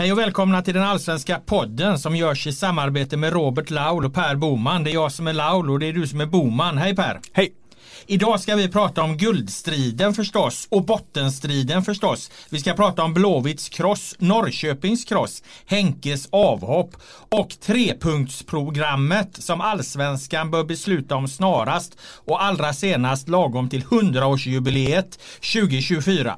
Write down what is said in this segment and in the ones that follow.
Hej och välkomna till den allsvenska podden som görs i samarbete med Robert Laul och Per Boman. Det är jag som är Laul och det är du som är Boman. Hej Per! Hej! Idag ska vi prata om guldstriden förstås och bottenstriden förstås. Vi ska prata om Blåvitts kross, Norrköpings kross, Henkes avhopp och trepunktsprogrammet som allsvenskan bör besluta om snarast och allra senast lagom till 100-årsjubileet 2024.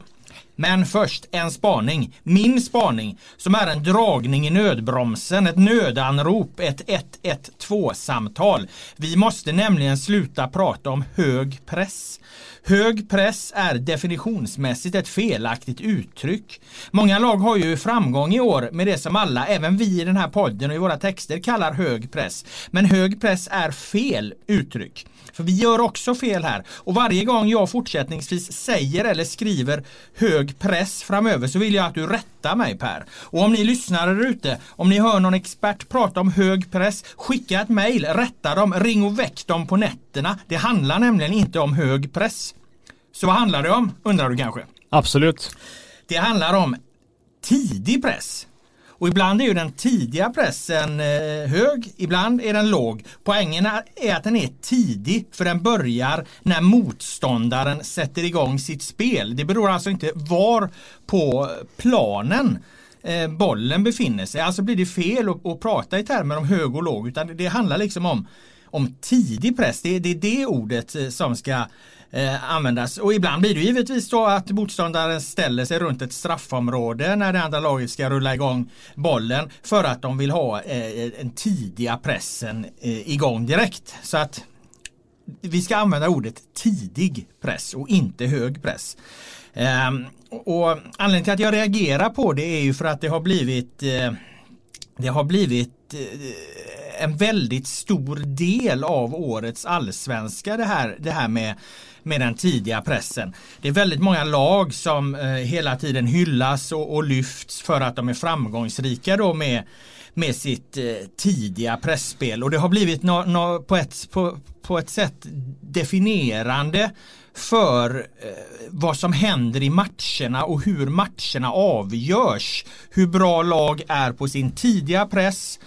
Men först en spaning, min spaning, som är en dragning i nödbromsen, ett nödanrop, ett 112-samtal. Vi måste nämligen sluta prata om hög press. Hög press är definitionsmässigt ett felaktigt uttryck. Många lag har ju framgång i år med det som alla, även vi i den här podden och i våra texter kallar hög press. Men hög press är fel uttryck. För vi gör också fel här och varje gång jag fortsättningsvis säger eller skriver hög press framöver så vill jag att du rättar mig Per. Och om ni lyssnar där ute, om ni hör någon expert prata om hög press, skicka ett mail, rätta dem, ring och väck dem på nätterna. Det handlar nämligen inte om hög press. Så vad handlar det om, undrar du kanske? Absolut. Det handlar om tidig press. Och ibland är ju den tidiga pressen eh, hög, ibland är den låg. Poängen är att den är tidig för den börjar när motståndaren sätter igång sitt spel. Det beror alltså inte var på planen eh, bollen befinner sig. Alltså blir det fel att, att prata i termer om hög och låg utan det handlar liksom om om tidig press. Det, det är det ordet eh, som ska eh, användas. Och ibland blir det givetvis så att motståndaren ställer sig runt ett straffområde när det andra laget ska rulla igång bollen för att de vill ha eh, tidiga pressen eh, igång direkt. Så att vi ska använda ordet tidig press och inte hög press. Um, och anledningen till att jag reagerar på det är ju för att det har blivit eh, det har blivit eh, en väldigt stor del av årets allsvenska det här, det här med med den tidiga pressen. Det är väldigt många lag som eh, hela tiden hyllas och, och lyfts för att de är framgångsrika då med med sitt eh, tidiga pressspel och det har blivit no, no, på, ett, på, på ett sätt definierande för eh, vad som händer i matcherna och hur matcherna avgörs. Hur bra lag är på sin tidiga press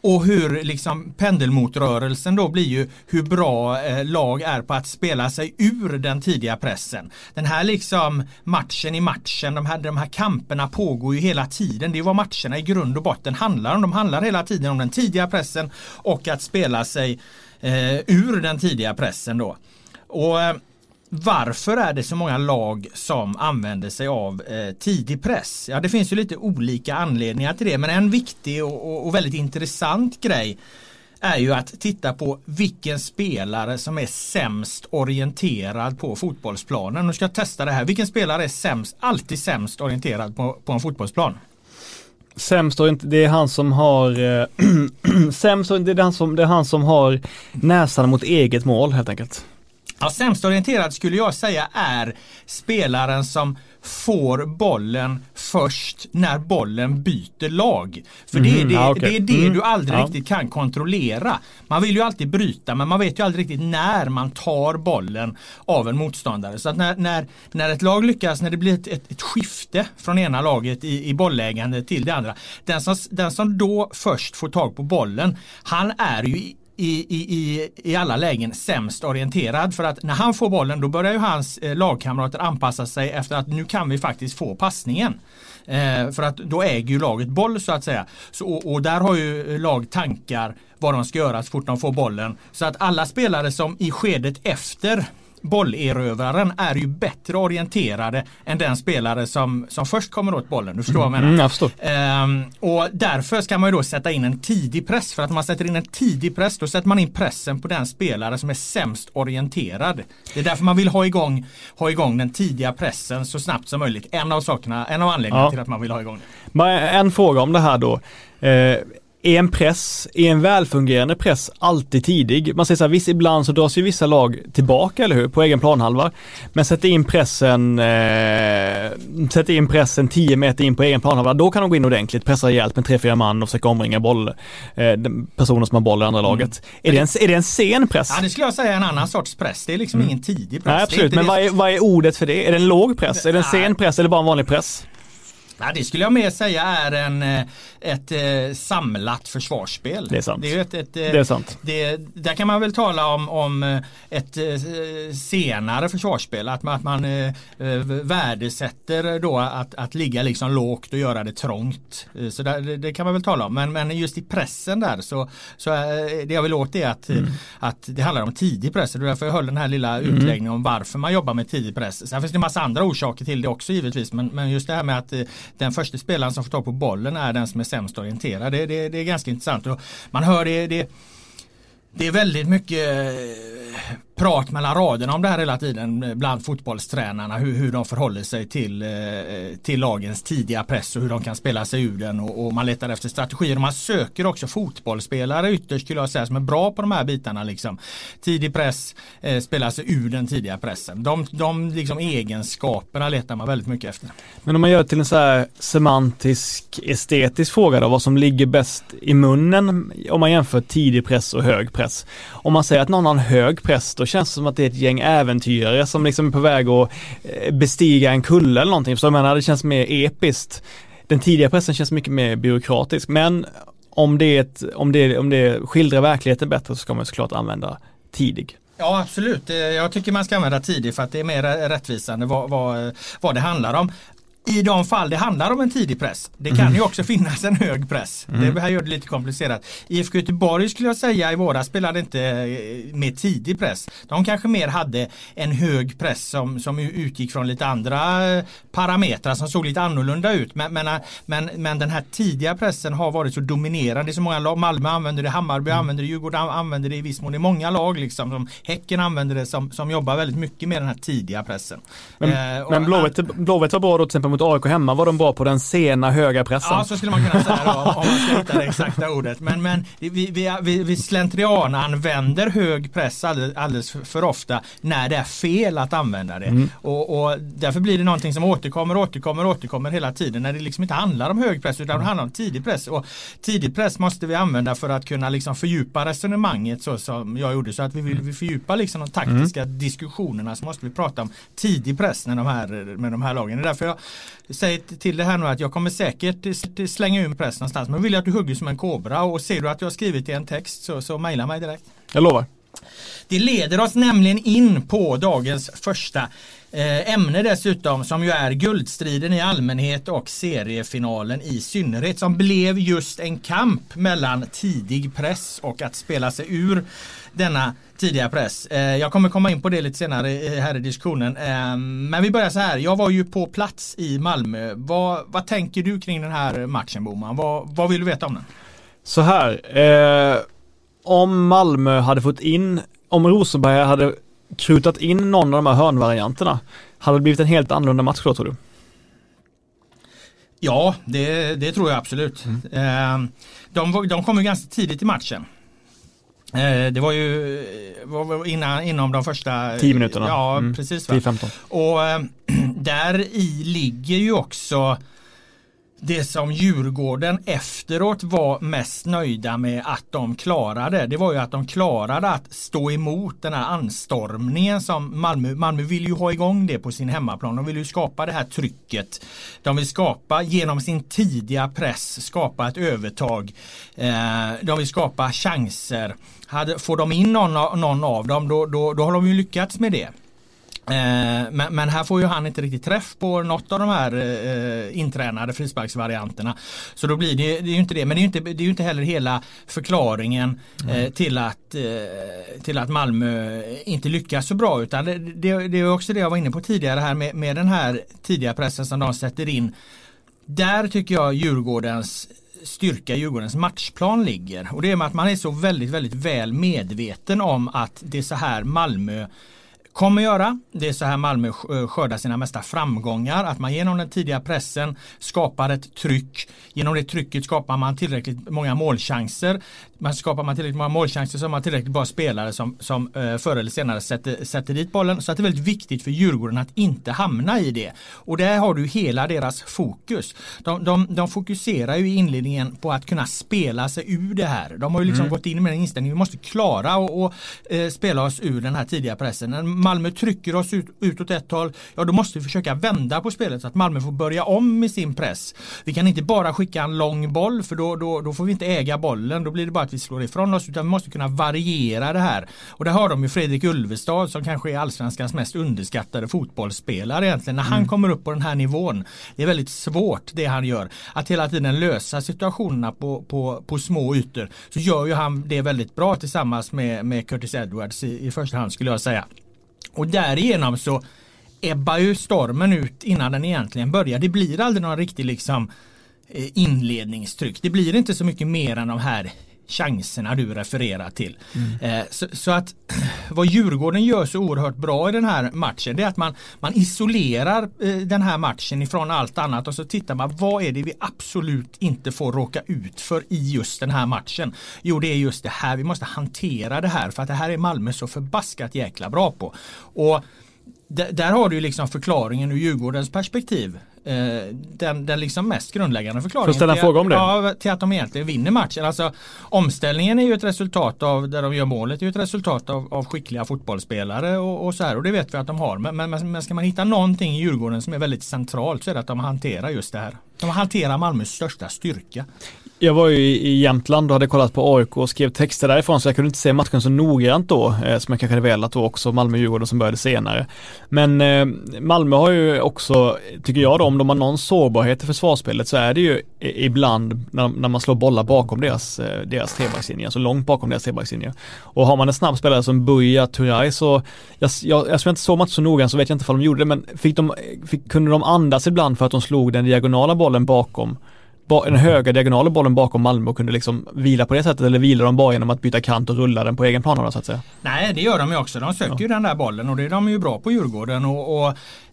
och hur liksom pendelmotrörelsen då blir ju hur bra eh, lag är på att spela sig ur den tidiga pressen. Den här liksom matchen i matchen, de här, de här kamperna pågår ju hela tiden. Det är vad matcherna i grund och botten handlar om. De handlar hela tiden om den tidiga pressen och att spela sig eh, ur den tidiga pressen då. Och eh, varför är det så många lag som använder sig av eh, tidig press? Ja det finns ju lite olika anledningar till det men en viktig och, och, och väldigt intressant grej är ju att titta på vilken spelare som är sämst orienterad på fotbollsplanen. Nu ska jag testa det här. Vilken spelare är sämst, alltid sämst orienterad på, på en fotbollsplan? Sämst orienterad, det är han som har, eh, sämst det är han som, det är han som har näsan mot eget mål helt enkelt. Ja, sämst orienterad skulle jag säga är spelaren som får bollen först när bollen byter lag. För det är mhm, det, mm, okay. det, är det mm, du aldrig ja. riktigt kan kontrollera. Man vill ju alltid bryta men man vet ju aldrig riktigt när man tar bollen av en motståndare. Så att när, när, när ett lag lyckas, när det blir ett, ett, ett skifte från ena laget i, i bollägande till det andra. Den som, den som då först får tag på bollen, han är ju i, i, i alla lägen sämst orienterad för att när han får bollen då börjar ju hans eh, lagkamrater anpassa sig efter att nu kan vi faktiskt få passningen. Eh, för att då äger ju laget boll så att säga. Så, och, och, där har ju lag tankar vad de ska göra så fort de får bollen. Så att alla spelare som i skedet efter bollerövraren är ju bättre orienterade än den spelare som, som först kommer åt bollen. Du förstår vad jag menar? Mm, jag förstår. Ehm, och därför ska man ju då sätta in en tidig press. För att om man sätter in en tidig press då sätter man in pressen på den spelare som är sämst orienterad. Det är därför man vill ha igång, ha igång den tidiga pressen så snabbt som möjligt. En av sakerna, en av anledningarna ja. till att man vill ha igång det. En fråga om det här då. Eh, är en press, är en välfungerande press alltid tidig? Man säger så här, visst ibland så dras ju vissa lag tillbaka, eller hur? På egen planhalva. Men sätter in pressen, eh, sätter in pressen 10 meter in på egen planhalva, då kan de gå in ordentligt, pressa rejält med 3-4 man och försöka omringa boll, eh, personer som har boll i andra mm. laget. Är, det en, är det en sen press? Ja, det skulle jag säga är en annan sorts press. Det är liksom mm. ingen tidig press. Nej, absolut, men vad är, vad är, ordet för det? Är det en låg press? Är det en sen press eller bara en vanlig press? Ja, det skulle jag mer säga är en, eh, ett, eh, samlat försvarsspel. Det är sant. Det är, ett, ett, det är sant. Det, där kan man väl tala om, om ett senare försvarsspel. Att man, att man eh, värdesätter då att, att ligga liksom lågt och göra det trångt. Så där, det kan man väl tala om. Men, men just i pressen där så, så det jag vill åt är att, mm. att det handlar om tidig press. Det är därför jag höll den här lilla mm. utläggningen om varför man jobbar med tidig press. Sen finns det en massa andra orsaker till det också givetvis. Men, men just det här med att den första spelaren som får tag på bollen är den som är sämst orienterad. Det, det, det är ganska intressant. Och man hör det, det det är väldigt mycket prat mellan raderna om det här hela tiden eh, bland fotbollstränarna hur, hur de förhåller sig till, eh, till lagens tidiga press och hur de kan spela sig ur den och, och man letar efter strategier och man söker också fotbollsspelare ytterst skulle jag säga som är bra på de här bitarna liksom. Tidig press, eh, spela sig ur den tidiga pressen. De, de liksom egenskaperna letar man väldigt mycket efter. Men om man gör det till en så här semantisk estetisk fråga då, vad som ligger bäst i munnen om man jämför tidig press och hög press. Om man säger att någon har en hög press då känns det som att det är ett gäng äventyrare som liksom är på väg att eh, bestiga en kulle eller någonting. Så jag menar, det känns mer episkt. Den tidiga pressen känns mycket mer byråkratisk, men om det, ett, om det, om det skildrar verkligheten bättre så ska man såklart använda tidig. Ja absolut, eh, jag tycker man ska använda tidig för att det är mer rättvisande vad, vad, vad det handlar om i de fall det handlar om en tidig press. Det kan mm. ju också finnas en hög press. Mm. Det här gör det lite komplicerat. IFK Göteborg skulle jag säga i våras spelade inte eh, med tidig press. De kanske mer hade en hög press som, som utgick från lite andra eh, parametrar som såg lite annorlunda ut. Men, men, eh, men, men den här tidiga pressen har varit så dominerande. Så många lag, Malmö använder det, Hammarby mm. använder det, Djurgården använder det i viss mån. Det är många lag liksom som Häcken använder det som, som jobbar väldigt mycket med den här tidiga pressen. Men, eh, men Blåvitt, Blåvitt var bra då till exempel mot AIK hemma var de bra på den sena höga pressen. Ja, så skulle man kunna säga då, om man ska hitta det exakta ordet. Men, men vi, vi, vi, vi slentrian använder hög press alldeles, alldeles för ofta när det är fel att använda det. Mm. Och, och, därför blir det någonting som återkommer, återkommer, återkommer hela tiden när det liksom inte handlar om hög press utan det handlar om tidig press. Och tidig press måste vi använda för att kunna liksom fördjupa resonemanget så som jag gjorde. Så att vi vill vi fördjupa liksom de taktiska mm. diskussionerna så måste vi prata om tidig press med de här, med de här lagen. Det är därför jag säg till det här nu att jag kommer säkert slänga ur press någonstans. Men vill jag att du hugger som en kobra och ser du att jag har skrivit i en text så, så mejla mig direkt. Jag lovar. Det leder oss nämligen in på dagens första Eh, ämne dessutom som ju är guldstriden i allmänhet och seriefinalen i synnerhet som blev just en kamp mellan tidig press och att spela sig ur denna tidiga press. Eh, jag kommer komma in på det lite senare här i diskussionen. Eh, men vi börjar så här. Jag var ju på plats i Malmö. Vad, vad tänker du kring den här matchen Boman? Vad, vad vill du veta om den? Så här. Eh, om Malmö hade fått in, om Rosenberg hade krutat in någon av de här hörnvarianterna, hade det blivit en helt annorlunda match då tror du? Ja, det, det tror jag absolut. Mm. De, de kom ju ganska tidigt i matchen. Eh, det var ju innan, inom de första 10 minuterna. Ja, mm. precis. 10-15. Och äh, där i ligger ju också det som Djurgården efteråt var mest nöjda med att de klarade. Det var ju att de klarade att stå emot den här anstormningen som Malmö, Malmö vill ju ha igång det på sin hemmaplan. De vill ju skapa det här trycket. De vill skapa genom sin tidiga press skapa ett övertag. Eh, de vill skapa chanser. Får de in någon, någon av dem då, då, då har de ju lyckats med det. Eh, men, men, här får ju han inte riktigt träff på något av de här eh, intränade frisparksvarianterna. Så då blir det, det är ju inte det. Men det är ju inte, det är inte heller hela förklaringen eh, till, att, eh, till att Malmö inte lyckas så bra. Utan det, det, det, är också det jag var inne på tidigare här med, med den här tidiga pressen som de sätter in. Där tycker jag Djurgårdens styrka Djurgårdens matchplan ligger. Och det är med att man är så väldigt, väldigt väl medveten om att det är så här Malmö kommer göra. Det är så här Malmö eh, skördar sina mesta framgångar. Att man genom den tidiga pressen skapar ett tryck. Genom det trycket skapar man tillräckligt många målchanser man skapar man tillräckligt många målchanser så har man tillräckligt bra spelare som, som eh, förr eller senare sätter, sätter dit bollen. Så att det är väldigt viktigt för Djurgården att inte hamna i det. Och där har du hela deras fokus. De, de, de fokuserar ju i inledningen på att kunna spela sig ur det här. De har ju liksom mm. gått in med den inställningen, vi måste klara och, och eh, spela oss ur den här tidiga pressen. När Malmö trycker oss ut, ut åt ett håll, ja då måste vi försöka vända på spelet så att Malmö får börja om med sin press. Vi kan inte bara skicka en lång boll för då, då, då får vi inte äga bollen. Då blir det bara att vi slår ifrån oss utan vi måste kunna variera det här. Och där har de ju Fredrik Ulvestad som kanske är allsvenskans mest underskattade fotbollsspelare egentligen. När han mm. kommer upp på den här nivån. Det är väldigt svårt det han gör. Att hela tiden lösa situationerna på, på, på små ytor. Så gör ju han det väldigt bra tillsammans med, med Curtis Edwards i, i första hand skulle jag säga. Och därigenom så ebbar ju stormen ut innan den egentligen börjar. Det blir aldrig någon riktig liksom eh, inledningstryck. Det blir inte så mycket mer än de här chanserna du refererar till. Mm. Eh, så, så, att vad Djurgården gör så oerhört bra i den här matchen det är att man, man isolerar eh, den här matchen ifrån allt annat och så tittar man vad är det vi absolut inte får råka ut för i just den här matchen. Jo det är just det här, vi måste hantera det här för att det här är Malmö så förbaskat jäkla bra på. Och där har du liksom förklaringen ur Djurgårdens perspektiv. Eh, den, den liksom mest grundläggande förklaringen. Får ställa en fråga om det? Ja, till att de egentligen vinner matchen. Alltså, omställningen är ju ett resultat av, där de gör målet, är ju ett resultat av, av skickliga fotbollsspelare och, och, så här. Och det vet vi att de har. Men, men, men ska man hitta någonting i Djurgården som är väldigt centralt så är det att de hanterar just det här. De hanterar Malmös största styrka. Jag var ju i Jämtland och hade kollat på AIK och skrev texter därifrån så jag kunde inte se matchen så noggrant då eh, som jag kanske hade velat då också Malmö-Djurgården som började senare. Men eh, Malmö har ju också, tycker jag då, om de har någon sårbarhet i försvarsspelet så är det ju ibland när, när man slår bollar bakom deras, eh, deras trebackslinje, alltså långt bakom deras trebackslinje. Och har man en snabb spelare som Buya Turay så, jag, jag, jag inte så matchen så noggrant så vet jag inte om de gjorde det men fick de, fick, kunde de andas ibland för att de slog den diagonala bollen bakom den höga diagonala bollen bakom Malmö och kunde liksom vila på det sättet eller vilar de bara genom att byta kant och rulla den på egen plan så att säga? Nej det gör de ju också. De söker ja. ju den där bollen och det är de ju bra på Djurgården och, och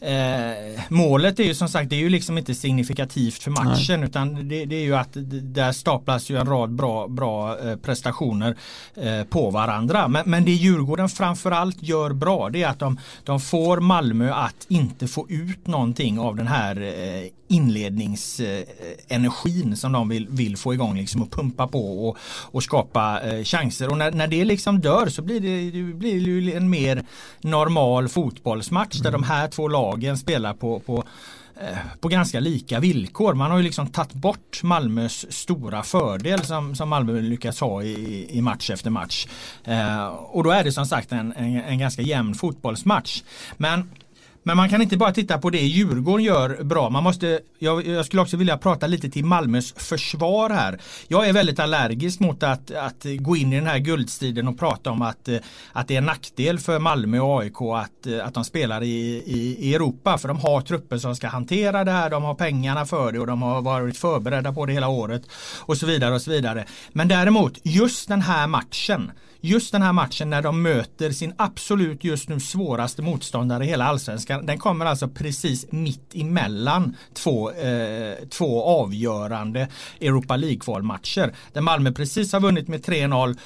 eh, målet är ju som sagt det är ju liksom inte signifikativt för matchen Nej. utan det, det, är ju att där staplas ju en rad bra, bra eh, prestationer eh, på varandra. Men, men det Djurgården framförallt gör bra det är att de, de får Malmö att inte få ut någonting av den här eh, inledningsenergin som de vill, vill få igång liksom och pumpa på och, och skapa eh, chanser. Och när, när det liksom dör så blir det, det blir en mer normal fotbollsmatch mm. där de här två lagen spelar på, på eh, på ganska lika villkor. Man har ju liksom tagit bort Malmös stora fördel som, som Malmö lyckas ha i, i match efter match. Eh, och då är det som sagt en, en, en ganska jämn fotbollsmatch. Men men man kan inte bara titta på det Djurgården gör bra. Man måste, jag, jag, skulle också vilja prata lite till Malmös försvar här. Jag är väldigt allergisk mot att, att gå in i den här guldstriden och prata om att, eh, att det är en nackdel för Malmö och AIK att, eh, att de spelar i, i, i Europa. För de har trupper som ska hantera det här, de har pengarna för det och de har varit förberedda på det hela året. Och så vidare och så vidare. Men däremot just den här matchen just den här matchen när de möter sin absolut just nu svåraste motståndare i hela allsvenskan. Den kommer alltså precis mitt emellan två, eh, två avgörande Europa League-kvalmatcher. Där Malmö precis har vunnit med 3-0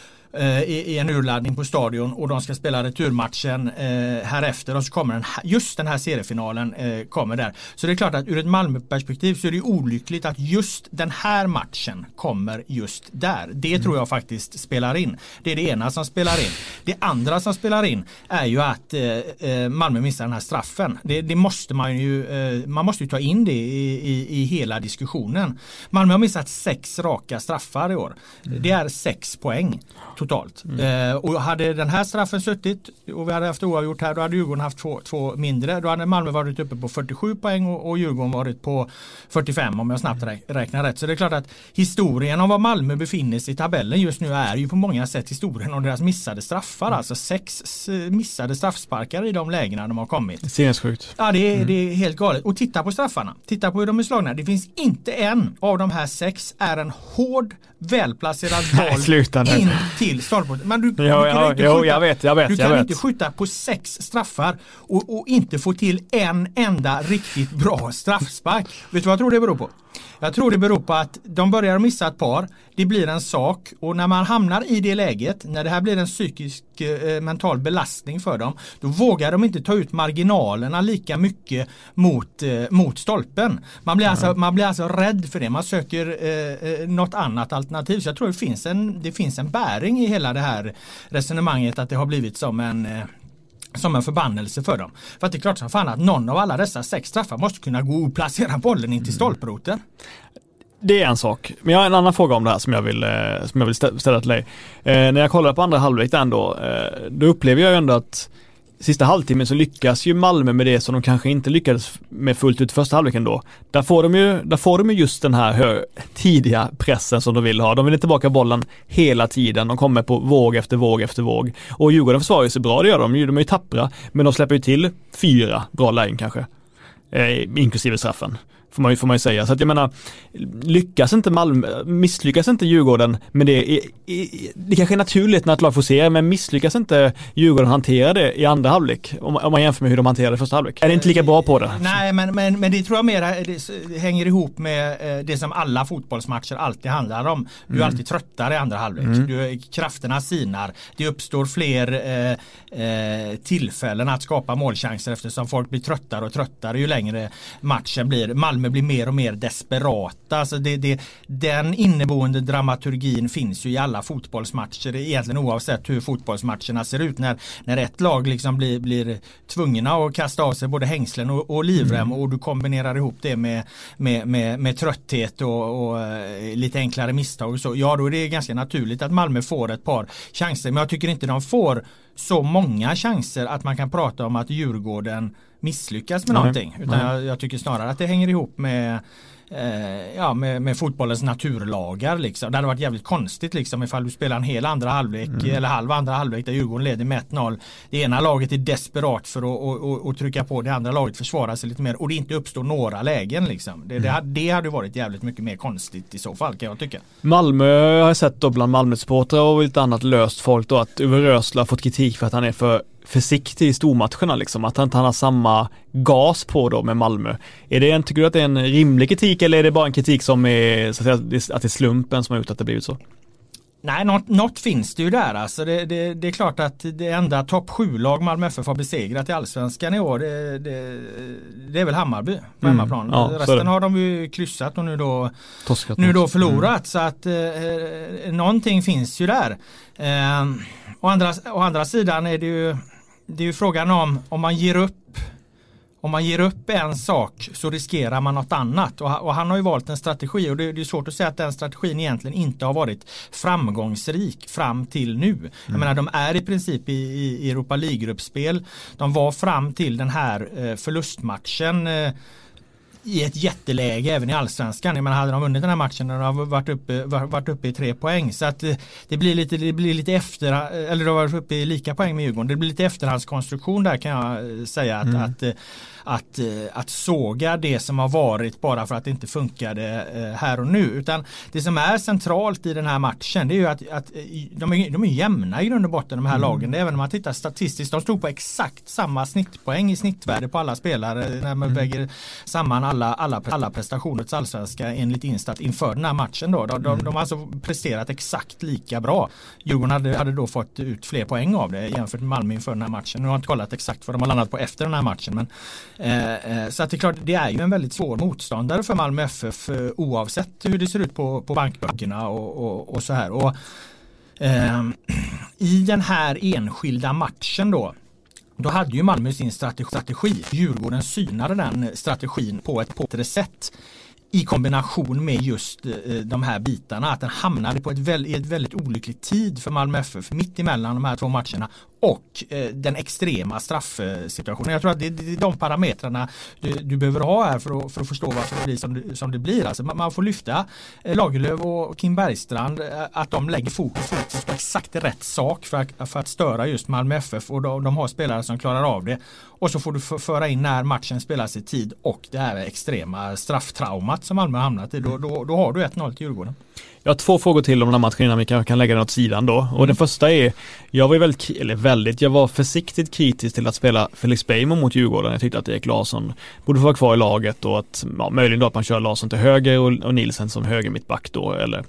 i, en urladdning på stadion och de ska spela returmatchen eh, här efter och så kommer den, just den här seriefinalen eh, kommer där. Så det är klart att ur ett Malmö-perspektiv så är det olyckligt att just den här matchen kommer just där. Det mm. tror jag faktiskt spelar in. Det är det ena som spelar in. Det andra som spelar in är ju att eh, Malmö missar den här straffen. Det, det måste man ju, eh, man måste ju ta in det i, i, i, hela diskussionen. Malmö har missat sex raka straffar i år. Mm. Det är sex poäng totalt. Mm. Eh, och hade den här straffen suttit och vi hade haft oavgjort här då hade Djurgården haft två, två mindre. Då hade Malmö varit uppe på 47 poäng och, och Djurgården varit på 45 om jag snabbt räknar rätt. Så det är klart att historien om var Malmö befinner sig i tabellen just nu är ju på många sätt historien om deras missade straffar. Mm. Alltså sex missade straffsparkar i de lägena de har kommit. Sinnessjukt. Ja det är, mm. det är helt galet. Och titta på straffarna. Titta på hur de är slagna. Det finns inte en av de här sex är en hård välplacerad boll in till stolpen. Men du, jo, du kan ja, inte jo, skjuta, jag vet, jag vet, du kan inte skjuta på sex straffar och, och, inte få till en enda riktigt bra straffspark. Vet du vad jag tror det beror på? Jag tror det beror på att de börjar missa ett par. Det blir en sak och när man hamnar i det läget, när det här blir en psykisk eh, mental belastning för dem, då vågar de inte ta ut marginalerna lika mycket mot, eh, mot stolpen. Man blir, mm. alltså, man blir alltså rädd för det. Man söker eh, eh, något annat alternativ. Så jag tror det finns, en, det finns en bäring i hela det här resonemanget att det har blivit som en eh, som en förbannelse för dem. För att det är klart som fan att någon av alla dessa sex straffar måste kunna gå och placera bollen in till mm. Det är en sak. Men jag har en annan fråga om det här som jag vill, eh, som jag vill ställa till dig. Eh, när jag kollar på andra halvlek ändå, eh, då upplever jag ändå att sista halvtimmen så lyckas ju Malmö med det som de kanske inte lyckades med fullt ut första halvleken då. Där får de ju, där får de ju just den här hö, tidiga pressen som de vill ha. De vill tillbaka bollen hela tiden. De kommer på våg efter våg efter våg. Och Djurgården försvarar sig bra, det gör de ju. De är ju tappra. Men de släpper ju till fyra bra lägen kanske. Eh, inklusive straffen. Får man, ju, får man ju säga. Så att jag menar, lyckas inte Malmö, misslyckas inte Djurgården med det, i, i, det kanske är naturligt när ett lag får se, men misslyckas inte Djurgården hantera det i andra halvlek? Om, om man jämför med hur de hanterade första halvlek. Är det inte lika bra på det? Nej, men, men, men det tror jag mer hänger ihop med eh, det som alla fotbollsmatcher alltid handlar om. Du är mm. alltid tröttare i andra halvlek. Mm. Du, krafterna sinar. Det uppstår fler eh, eh, tillfällen att skapa målchanser eftersom folk blir tröttare och tröttare ju längre matchen blir. Malmö Malmö blir mer och mer desperata. Alltså det, det, den inneboende dramaturgin finns ju i alla fotbollsmatcher egentligen oavsett hur fotbollsmatcherna ser ut. När, när ett lag liksom blir, blir tvungna att kasta av sig både hängslen och, och livrem mm. och du kombinerar ihop det med, med, med, med trötthet och, och uh, lite enklare misstag och så. Ja då är det ganska naturligt att Malmö får ett par chanser men jag tycker inte de får så många chanser att man kan prata om att Djurgården misslyckas med Nej. någonting. Utan jag, jag, tycker snarare att det hänger ihop med eh, ja, med, med, fotbollens naturlagar liksom. Det hade varit jävligt konstigt liksom ifall du spelar en hel andra halvlek mm. eller halv andra halvlek där Djurgården leder med 1-0. Det ena laget är desperat för att och, och, och trycka på det andra laget försvarar sig lite mer och det inte uppstår några lägen liksom. Det, mm. det, det hade varit jävligt mycket mer konstigt i så fall kan jag tycka. Malmö har jag sett då bland Malmö-supportrar och lite annat löst folk då att Uwe Rösler har fått kritik för att han är för försiktig i stormatcherna liksom, att han inte har samma gas på då med Malmö. Är det en, tycker du att det är en rimlig kritik eller är det bara en kritik som är, så att, säga, att det är slumpen som har gjort att det blivit så? Nej, något, något, finns det ju där. Alltså det, det, det är klart att det enda topp 7-lag Malmö FF har besegrat i allsvenskan i år det, det, är väl Hammarby på mm. hemmaplan. Ja, Resten har de ju kryssat och nu då, nu då förlorat. Mm. Så att eh, någonting finns ju där. Eh, å, andra, å andra sidan är det ju det är ju frågan om om man ger upp om man ger upp en sak så riskerar man något annat och, han har ju valt en strategi och det, det, är svårt att säga att den strategin egentligen inte har varit framgångsrik fram till nu. Mm. Jag menar de är i princip i, i Europa League-gruppspel. De var fram till den här eh, förlustmatchen eh, i ett jätteläge även i allsvenskan. Men hade de vunnit den här matchen hade de varit uppe, varit uppe i tre poäng. Så att eh, det blir lite, det blir lite efter, eller de varit uppe i lika poäng med Djurgården. Det blir lite efterhandskonstruktion där kan jag eh, säga. att, mm. att eh, att, eh, att såga det som har varit bara för att det inte funkade eh, här och nu. Utan det som är centralt i den här matchen det är ju att, att eh, de, är, de är jämna i grund och botten de här mm. lagen. Även om man tittar statistiskt. De stod på exakt samma snittpoäng i snittvärde på alla spelare när man mm. väger samman alla, alla, alla prestationer till allsvenska enligt Instat inför den här matchen. Då. De, de, mm. de har alltså presterat exakt lika bra. Djurgården hade, hade då fått ut fler poäng av det jämfört med Malmö inför den här matchen. Nu har jag inte kollat exakt vad de har landat på efter den här matchen. Men Eh, eh, så att det är klart, det är ju en väldigt svår motståndare för Malmö FF eh, oavsett hur det ser ut på, på bankböckerna och, och, och så här. Och, eh, I den här enskilda matchen då då hade ju Malmö sin strategi. Djurgården synade den strategin på ett bättre sätt i kombination med just de här bitarna. Att den hamnade på ett väldigt, ett väldigt olyckligt tid för Malmö FF mitt emellan de här två matcherna och eh, den extrema straffsituationen. Jag tror att det, det är de parametrarna du, du, behöver ha här för att, för att förstå varför det blir som det, som det blir. Alltså man, man får lyfta eh, Lagerlöf och Kim Bergstrand eh, att de lägger fokus, fokus på exakt rätt sak för att, för att störa just Malmö FF och de, de har spelare som klarar av det. Och så får du föra in när matchen spelas i tid och det här extrema strafftraumat som Malmö hamnat i. Då, då, då har du 1-0 till Djurgården. Jag har två frågor till om den här matchen innan vi kan, kan lägga den åt sidan då. Och Mm. den första är, jag var väldigt, eller väldigt, jag var försiktigt kritisk till att spela Felix Beijmo mot Djurgården. Jag tyckte att Erik Larsson borde få vara kvar i laget och att, ja, möjligen då att man kör Larsson till höger och, och Nielsen som höger mittback då, eller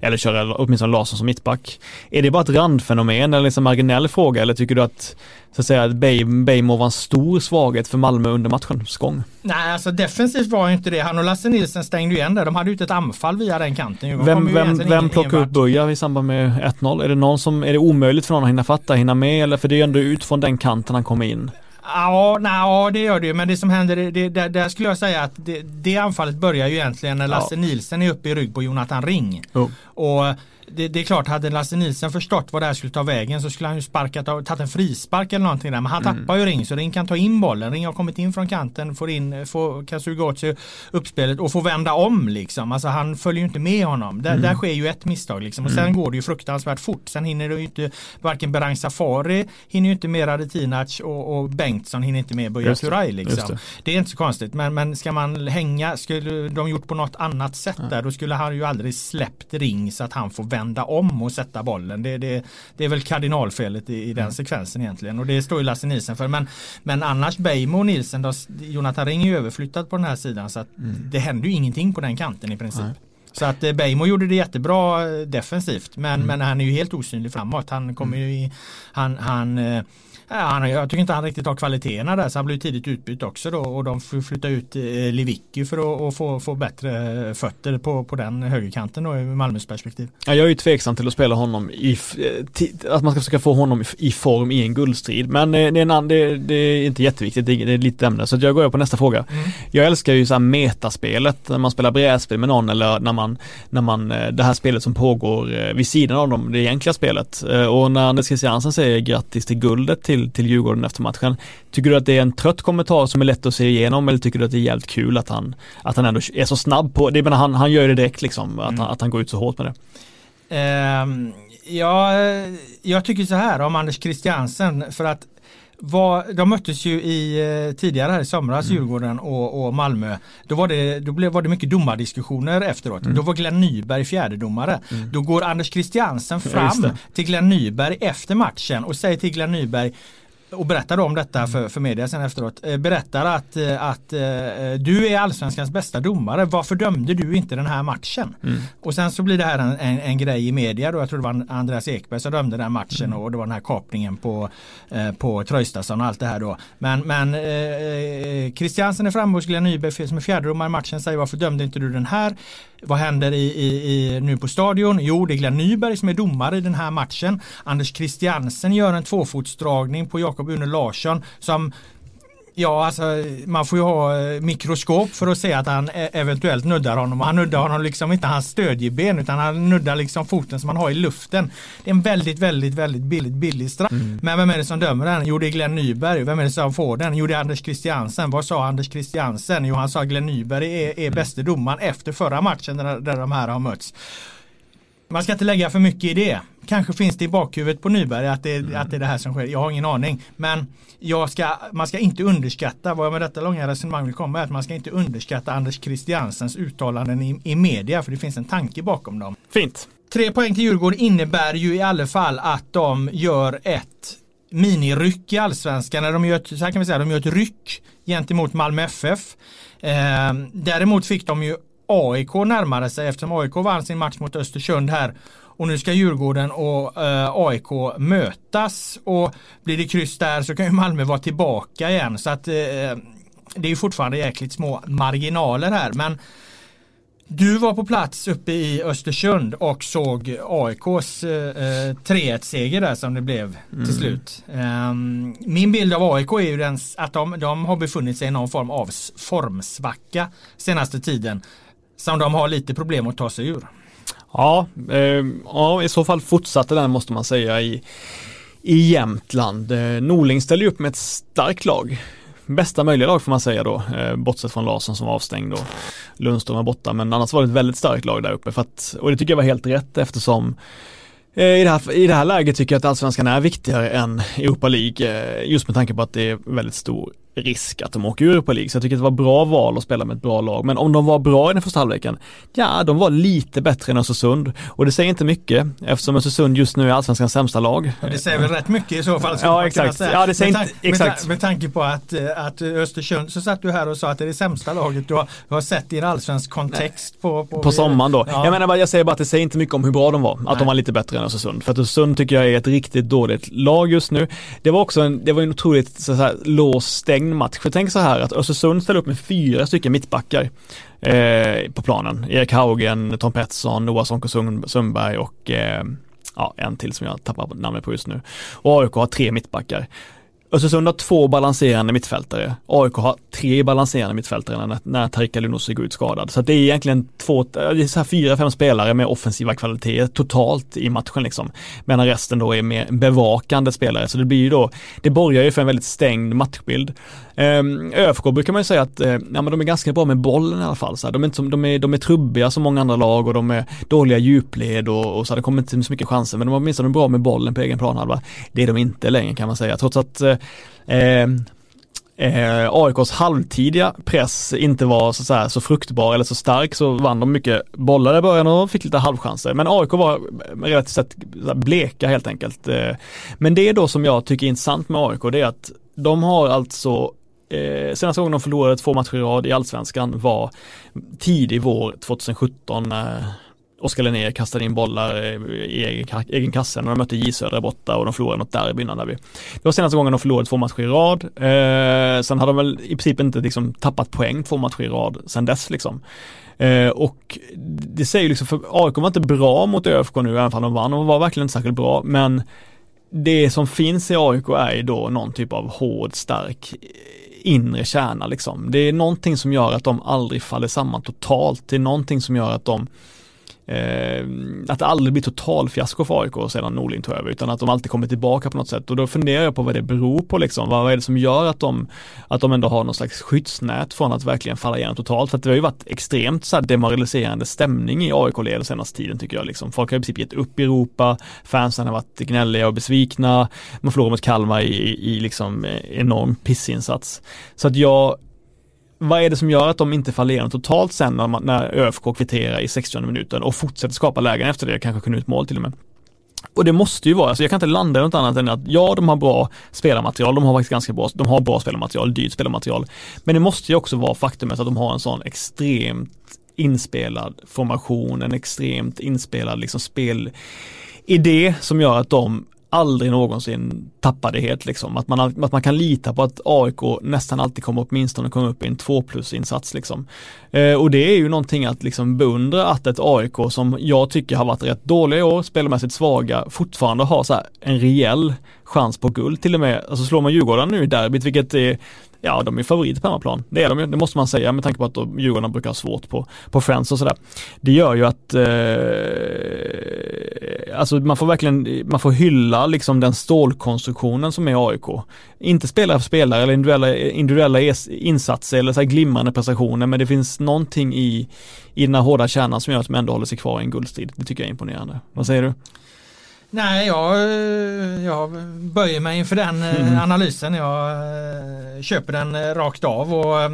eller köra åtminstone Larsson som mittback. Är det bara ett randfenomen eller liksom marginell fråga eller tycker du att så att säga att Beijmo var en stor svaghet för Malmö under matchens gång? Nej, alltså defensivt var ju inte det. Han och Lasse Nilsson stängde ju igen där. De hade ju ett anfall via den kanten. De Vem, vem, vem plockar ut Buja i samband med 1-0? Är det någon som, är det omöjligt för någon att hinna fatta, hinna med eller? För det är ju ändå ut från den kanten han kommer in. Ja, ja, det gör det ju. Men det som händer, det, det, där, skulle jag säga att det, det anfallet börjar ju egentligen när Ja. Lasse Nilsen är uppe i rygg på Jonathan Ring. Jo. Och det, det är klart, hade Lasse Nilsen förstått vad det här skulle ta vägen så skulle han ju sparkat, tagit en frispark eller någonting där. Men han Mm. tappar ju Ring så Ring kan ta in bollen. Ring har kommit in från kanten, får in, får, kan suga åt sig uppspelet och får vända om liksom. Alltså han följer ju inte med honom. Där, Mm. där sker ju ett misstag liksom. Och sen går det ju fruktansvärt fort. Sen hinner det ju inte, varken Berang Safari hinner ju inte med Radetinac och, och Bengtsson hinner inte med Buya Turay liksom. det. Det är inte så konstigt men, men ska man hänga, skulle de gjort på något annat sätt där då skulle han ju aldrig släppt ring så att han får vända om och sätta bollen. Det, det, det är väl kardinalfelet i, i Mm. den sekvensen egentligen och det står ju Lasse Nilsen för. Men, men annars Beijmo och Nilsen, då, Jonathan Ring är ju överflyttad på den här sidan så att det händer ju ingenting på den kanten i princip. Mm. Nej. Så att eh, Beijmo gjorde det jättebra eh, defensivt men, Mm. men han är ju helt osynlig framåt. Han kommer ju i, han, han eh, Ja, han, jag tycker inte han riktigt har kvaliteterna där så han blev tidigt utbytt också då och de får flytta ut eh, Lewicki för att, få, få bättre eh, fötter på, på den högerkanten då i Malmös perspektiv. Ja, jag är ju tveksam till att spela honom i, eh, att man ska försöka få honom i, form i en guldstrid. Men det är, en, det, det är inte jätteviktigt, det är, det är lite ämne. Så jag går över på nästa fråga. Jag älskar ju så här metaspelet, när man spelar brädspel med någon eller när man, när man, det här spelet som pågår vid sidan av dem, det egentliga spelet. Och när Anders Christiansen säger grattis till guldet till, till Djurgården efter matchen, tycker du att det är en trött kommentar som är lätt att se igenom eller tycker du att det är jävligt kul att han, att han ändå är så snabb på, det menar han, han gör det direkt liksom, att, han, att han går ut så hårt med det. Ehm, ja, jag tycker så här om Anders Christiansen för att vad, de möttes ju i, eh, tidigare här i somras, Mm. Djurgården och, och Malmö. Då var det, då blev, var det mycket domardiskussioner efteråt. Mm. Då var Glenn Nyberg fjärdedomare. Då går Anders Christiansen Ja, fram det. till Glenn Nyberg efter matchen och säger till Glenn Nyberg och berättar om detta för, för media sen efteråt. Eh, berättar att, eh, att eh, du är allsvenskans bästa domare. Varför dömde du inte den här matchen? Mm. Och sen så blir det här en, en, en grej i media då. Jag tror det var Andreas Ekberg som dömde den matchen och det var den här kapningen på, på Traustason och allt det här då. Men, men eh, Christiansen är framme hos Glenn Nyberg som är fjärdedomare i matchen säger varför dömde inte du den här? Vad händer i, i, i, nu på stadion? Jo, det är Glenn Nyberg som är domare i den här matchen. Anders Christiansen gör en tvåfotsdragning på Jakob Une Larsson som Ja, alltså man får ju ha eh, mikroskop för att se att han e- eventuellt nuddar honom. Han nuddar honom liksom inte hans stödjeben utan han nuddar liksom foten som han har i luften. Det är en väldigt, väldigt, väldigt billigt, billig straff. Men vem är det som dömer den? Jo, det är Glenn Nyberg. Vem är det som får den? Jo, det är Anders Christiansen. Vad sa Anders Christiansen? Jo, han sa Glenn Nyberg är, är bäste domaren efter förra matchen där, där de här har mötts. Man ska inte lägga för mycket i det. Kanske finns det i bakhuvudet på Nyberg att det, att det är det här som sker. Jag har ingen aning. Men ska, man ska inte underskatta, vad jag med detta långa resonemang vill komma är att man ska inte underskatta Anders Christiansens uttalanden i, i media för det finns en tanke bakom dem. Fint. Tre poäng till Djurgården innebär ju i alla fall att de gör ett miniryck i allsvenskan. De gör ett, så här kan vi säga, de gör ett ryck gentemot Malmö FF. Eh, däremot fick de ju AIK närmare sig eftersom AIK vann sin match mot Östersund här. Och nu ska Djurgården och eh, AIK mötas och blir det kryss där så kan ju Malmö vara tillbaka igen. Så att eh, det är ju fortfarande jäkligt små marginaler här. Men du var på plats uppe i Östersund och såg AIKs eh, 3-1-seger där som det blev till slut. Ehm, min bild av AIK är ju den, att de, de har befunnit sig i någon form av formsvacka senaste tiden. Som de har lite problem att ta sig ur. Ja, eh, ja, i så fall fortsatte den måste man säga i, i Jämtland. Eh, Norling ställer ju upp med ett starkt lag. Bästa möjliga lag får man säga då, eh, bortsett från Larsson som var avstängd och Lundström var borta, men annars var det ett väldigt starkt lag där uppe. För att, och det tycker jag var helt rätt eftersom eh, i det, här, I det här läget tycker jag att allsvenskan är viktigare än Europa League, eh, just med tanke på att det är väldigt stor risk att de åker ur på League. Så jag tycker att det var bra val att spela med ett bra lag. Men om de var bra i den första halvleken, ja de var lite bättre än Östersund. Och det säger inte mycket eftersom Östersund just nu är allsvenskans sämsta lag. Det säger väl rätt mycket i så fall. Ja exakt. Ja, det säger med, inte, exakt. Med, med tanke på att, eh, att Östersund, så satt du här och sa att det är det sämsta laget du har, du har sett i en allsvensk kontext på, på, på sommaren då. Ja. Jag menar bara, jag säger bara att det säger inte mycket om hur bra de var. Att Nej. de var lite bättre än Östersund. För att Östersund tycker jag är ett riktigt dåligt lag just nu. Det var också en, det var en otroligt så här, låst stängd match. För tänk så här att Östersund ställer upp med fyra stycken mittbackar eh, på planen. Erik Haugen, Tom Pettersson, Noah Sonko Sundberg och eh, ja, en till som jag tappar namnet på just nu. Och AIK har tre mittbackar. Östersund har två balanserande mittfältare. AIK har tre balanserande mittfältare när, när Tarik Elunussi går ut skadad. Så det är egentligen två, det är så här fyra, fem spelare med offensiva kvaliteter totalt i matchen liksom. Medan resten då är mer bevakande spelare. Så det blir ju då, det borgar ju för en väldigt stängd matchbild. Um, ÖFK brukar man ju säga att, uh, ja men de är ganska bra med bollen i alla fall. Så här. De, är inte som, de, är, de är trubbiga som många andra lag och de är dåliga djupled och, och så här, det kommer inte så mycket chanser men de var åtminstone bra med bollen på egen planhalva. Det är de inte längre kan man säga trots att uh, Eh, eh, AIKs halvtidiga press inte var så, så, här, så fruktbar eller så stark så vann de mycket bollar i början och fick lite halvchanser. Men AIK var relativt sett bleka helt enkelt. Eh, men det är då som jag tycker är intressant med AIK det är att de har alltså Eh, senaste gången de förlorade två matcher i rad i allsvenskan var tidig vår 2017 när eh, Oskar Linnér kastade in bollar i egen, egen kasse när de mötte J Södra borta och de förlorade något derby innan där vi. Det var senaste gången de förlorade två matcher i rad. Eh, sen hade de väl i princip inte liksom tappat poäng två matcher i rad sen dess liksom. Eh, och det säger liksom, för AIK var inte bra mot ÖFK nu, även om de vann. De var verkligen inte särskilt bra, men det som finns i AIK är ju då någon typ av hård, stark inre kärna liksom. Det är någonting som gör att de aldrig faller samman totalt. Det är någonting som gör att de Eh, att det aldrig blir total fiasko för AIK sedan Norling tog över utan att de alltid kommer tillbaka på något sätt och då funderar jag på vad det beror på liksom. Vad, vad är det som gör att de, att de ändå har någon slags skyddsnät från att verkligen falla igenom totalt för att det har ju varit extremt så här demoraliserande stämning i AIK-led senaste tiden tycker jag liksom. Folk har i princip gett upp i Europa, fansen har varit gnälliga och besvikna, man förlorar mot Kalmar i, i, i liksom eh, enorm pissinsats. Så att jag vad är det som gör att de inte faller igenom totalt sen när, man, när ÖFK kvitterar i 60 minuten och fortsätter skapa lägen efter det, kanske kunde ut mål till och med. Och det måste ju vara, alltså jag kan inte landa i något annat än att ja, de har bra spelarmaterial, de har faktiskt ganska bra, de har bra spelarmaterial, dyrt spelarmaterial. Men det måste ju också vara faktumet att de har en sån extremt inspelad formation, en extremt inspelad liksom spelidé som gör att de aldrig någonsin tappar det helt liksom. Att man, att man kan lita på att AIK nästan alltid kommer åtminstone komma upp i en 2 plus insats liksom. Eh, och det är ju någonting att liksom beundra att ett AIK som jag tycker har varit rätt dåliga i år, spelmässigt svaga, fortfarande har så en rejäl chans på guld till och med. Alltså slår man Djurgården nu i derbyt, vilket är Ja, de är favorit på hemmaplan. Det är de ju, det måste man säga med tanke på att Djurgården brukar ha svårt på, på Friends och sådär. Det gör ju att eh, alltså man får verkligen, man får hylla liksom den stålkonstruktionen som är AIK. Inte spelare för spelare eller individuella, individuella insatser eller så här glimrande prestationer men det finns någonting i, i den här hårda kärnan som gör att de ändå håller sig kvar i en guldstrid. Det tycker jag är imponerande. Vad säger du? Nej, jag, jag böjer mig inför den mm. analysen. Jag eh, köper den eh, rakt av och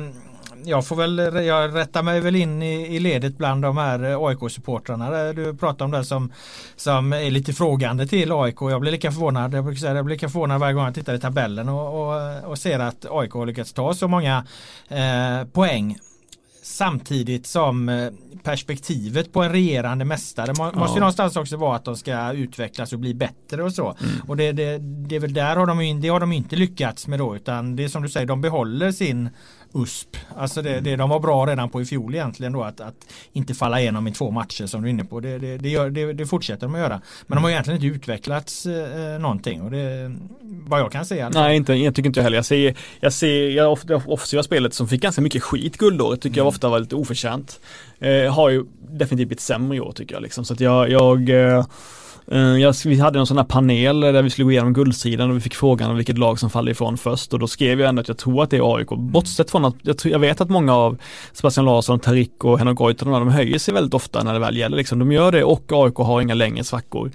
jag får väl, jag rättar mig väl in i, i ledet bland de här AIK-supportrarna. Du pratar om det som, som är lite frågande till AIK. Jag blir lika förvånad, jag brukar säga, jag blir lika förvånad varje gång jag tittar i tabellen och, och, och ser att AIK har lyckats ta så många eh, poäng samtidigt som eh, perspektivet på en regerande mästare må, ja. måste ju någonstans också vara att de ska utvecklas och bli bättre och så. Mm. Och det, det, det är väl där har de, det har de inte lyckats med då utan det är som du säger, de behåller sin USP. Alltså det, det de var bra redan på i fjol egentligen då att, att inte falla igenom i två matcher som du är inne på. Det, det, det, gör, det, fortsätter de att göra. Men de har egentligen inte utvecklats eh, någonting och det vad jag kan säga. Nej, inte, jag tycker inte jag heller. Jag ser, jag ser jag, det offensiva spelet som fick ganska mycket skit guldåret tycker mm. jag ofta var lite oförtjänt. Eh, har ju definitivt blivit sämre i år tycker jag liksom. Så att jag, jag eh, Eh, jag, vi hade en sån här panel där vi skulle gå igenom guldsidan och vi fick frågan om vilket lag som faller ifrån först och då skrev jag ändå att jag tror att det är AIK. Bortsett från att jag, tror, jag vet att många av Sebastian Larsson, Tarik och Henrik Goitom de höjer sig väldigt ofta när det väl gäller liksom. De gör det och AIK har inga längre svackor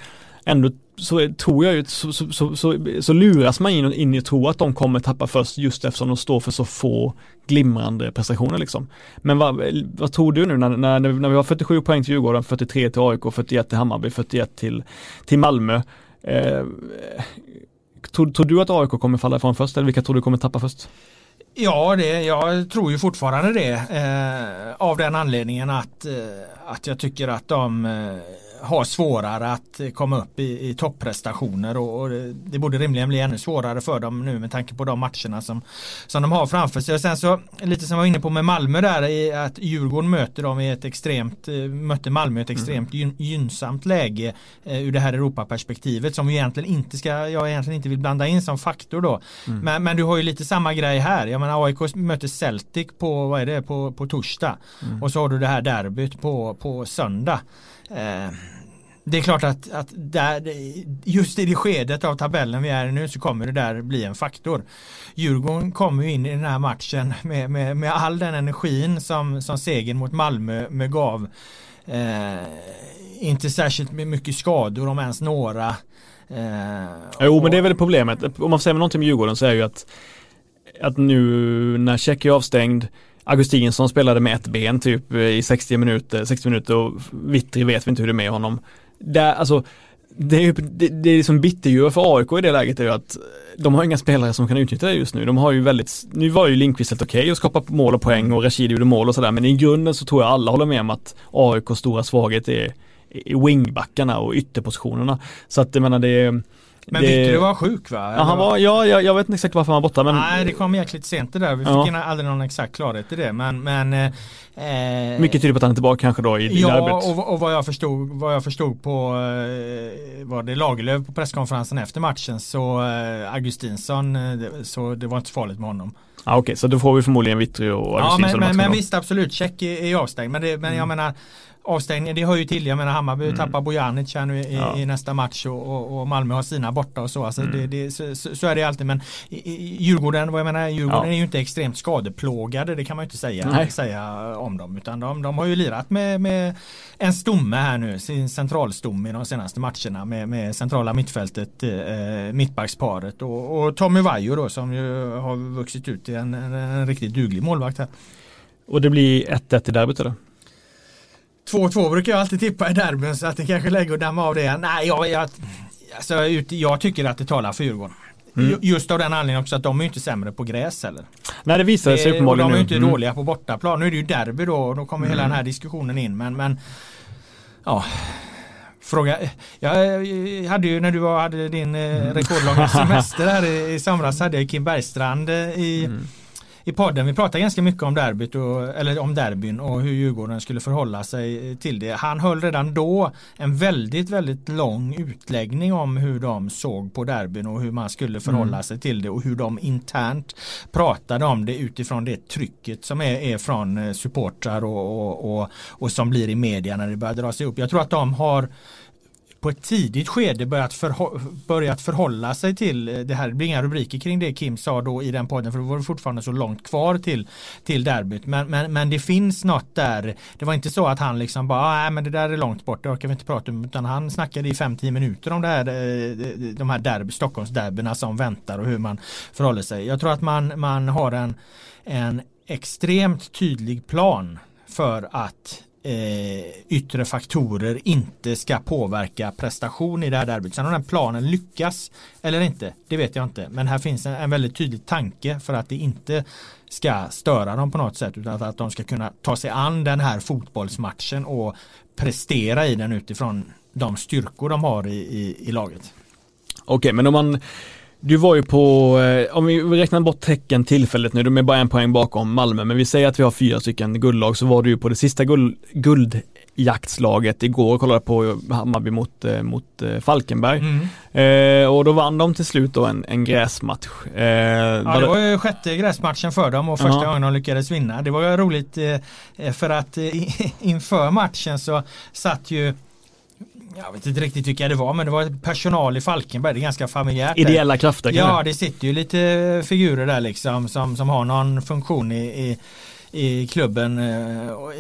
ändå så tror jag ju, så, så, så, så, luras man in, in i att tro att de kommer tappa först just eftersom de står för så få glimrande prestationer liksom. Men vad, vad tror du nu när, när, när vi har 47 poäng till Djurgården, 43 till AIK, 41 till Hammarby, 41 till, till Malmö. Eh, tror, tror du att AIK kommer falla ifrån först eller vilka tror du kommer tappa först? Ja, det, jag tror ju fortfarande det. Eh, av den anledningen att, eh, att jag tycker att de eh, har svårare att komma upp i, i topprestationer och, och, det borde rimligen bli ännu svårare för dem nu med tanke på de matcherna som, som de har framför sig. Och sen så lite som jag var inne på med Malmö där att Djurgården möter dem i ett extremt eh, mötte Malmö i ett extremt gyn, gynnsamt läge eh, ur det här Europaperspektivet som vi egentligen inte ska, jag egentligen inte vill blanda in som faktor då. Mm. Men, men du har ju lite samma grej här. Jag menar AIK möter Celtic på, vad är det, på, på torsdag. Mm. Och så har du det här derbyt på, på söndag. Eh, det är klart att, att där, just i det skedet av tabellen vi är i nu så kommer det där bli en faktor. Djurgården kommer ju in i den här matchen med, med, med all den energin som, som segern mot Malmö med gav. Eh, inte särskilt mycket skador om ens några. Eh, jo men det är väl problemet. Om man säger någonting med Djurgården så är ju att att nu när Tjeck är avstängd Augustinsson spelade med ett ben typ i 60 minuter, 60 minuter och Vittri vet vi inte hur det är med honom där, alltså, det är ju det, det är liksom bitterljur för AIK i det läget är ju att de har inga spelare som kan utnyttja det just nu. De har ju väldigt, nu var ju Lindqvist helt okej okay att skapa mål och poäng och Rashid gjorde mål och sådär men i grunden så tror jag alla håller med om att AIKs stora svaghet är, är wingbackarna och ytterpositionerna. Så att jag menar det är men det... Victor var sjuk va? Ja, han var, ja jag, jag, vet inte exakt varför han var borta men Nej det kom jäkligt sent det där. Vi fick ja. aldrig någon exakt klarhet i det men, men eh, Mycket tyder på att han är tillbaka kanske då i, ja, derbyt. Ja och, och, vad jag förstod, vad jag förstod på eh, var det Lagerlöf på presskonferensen efter matchen så eh, Augustinsson eh, så det var inte så farligt med honom. Ah, Okej, okay, så då får vi förmodligen Vittry och Augustinsson. Ja men, men, men visst absolut, check är, är avstängd men, det, men mm. jag menar avstängning, det hör ju till. Jag menar Hammarby mm. tappar Bojanic här nu i, ja. i, nästa match och, och, och, Malmö har sina borta och så. Alltså mm. det, det, så, så, är det alltid. Men i, i Djurgården, vad jag menar, Djurgården ja. är ju inte extremt skadeplågade. Det kan man ju inte säga, säga om dem. Utan de, de har ju lirat med, med en stomme här nu, sin centralstomme i de senaste matcherna med, med centrala mittfältet, eh, mittbacksparet och, och Tommy Vaiho då som ju har vuxit ut till en, en, en riktigt duglig målvakt här. Och det blir 1-1 i derbyt eller? 2-2 brukar jag alltid tippa i derbyn så att det kanske lägger att damma av det. Nej, jag, jag, alltså, jag tycker att det talar för Djurgården. Mm. Just av den anledningen också att de är inte sämre på gräs heller. Nej det visar sig uppenbarligen nu. De är inte mm. dåliga på bortaplan. Nu är det ju derby då och då kommer mm. hela den här diskussionen in. Men, men ja, Fråga, jag hade ju när du hade din eh, mm. rekordlånga semester här i, i somras hade jag Kim Bergstrand eh, i mm i podden. Vi pratade ganska mycket om derbyt och, eller om derbyn och hur Djurgården skulle förhålla sig till det. Han höll redan då en väldigt, väldigt lång utläggning om hur de såg på derbyn och hur man skulle förhålla mm. sig till det och hur de internt pratade om det utifrån det trycket som är, är från eh, supportrar och, och, och, och som blir i media när det börjar dra sig upp. Jag tror att de har på ett tidigt skede börjat, förho börjat förhålla sig till eh, det här. Det blir inga rubriker kring det Kim sa då i den podden för då var det fortfarande så långt kvar till, till derbyt. Men, men, men det finns något där. Det var inte så att han liksom bara, ah, nej men det där är långt bort, det orkar vi inte prata om. Utan han snackade i 5-10 minuter om det här, eh, de här derby, Stockholmsderbyna som väntar och hur man förhåller sig. Jag tror att man, man har en, en extremt tydlig plan för att eh, yttre faktorer inte ska påverka prestation i det här derbyt. Sen om den planen lyckas eller inte, det vet jag inte. Men här finns en, en väldigt tydlig tanke för att det inte ska störa dem på något sätt utan att de ska kunna ta sig an den här fotbollsmatchen och prestera i den utifrån de styrkor de har i, i, i laget. Okej, men om man du var ju på, eh, om vi räknar bort tecken tillfället nu, de är bara en poäng bakom Malmö, men vi säger att vi har fyra stycken guldlag, så var du ju på det sista guld, guldjaktslaget igår och kollade på Hammarby mot, eh, mot eh, Falkenberg. Mm. Eh, och då vann de till slut då en, en gräsmatch. Eh, ja, det var ju sjätte gräsmatchen för dem och första gången de lyckades vinna. Det var ju roligt eh, för att inför matchen så satt ju jag vet inte riktigt vilka det var men det var personal i Falkenberg, det är ganska familjärt. Ideella krafter Ja, det sitter ju lite figurer där liksom som, som har någon funktion i, i i klubben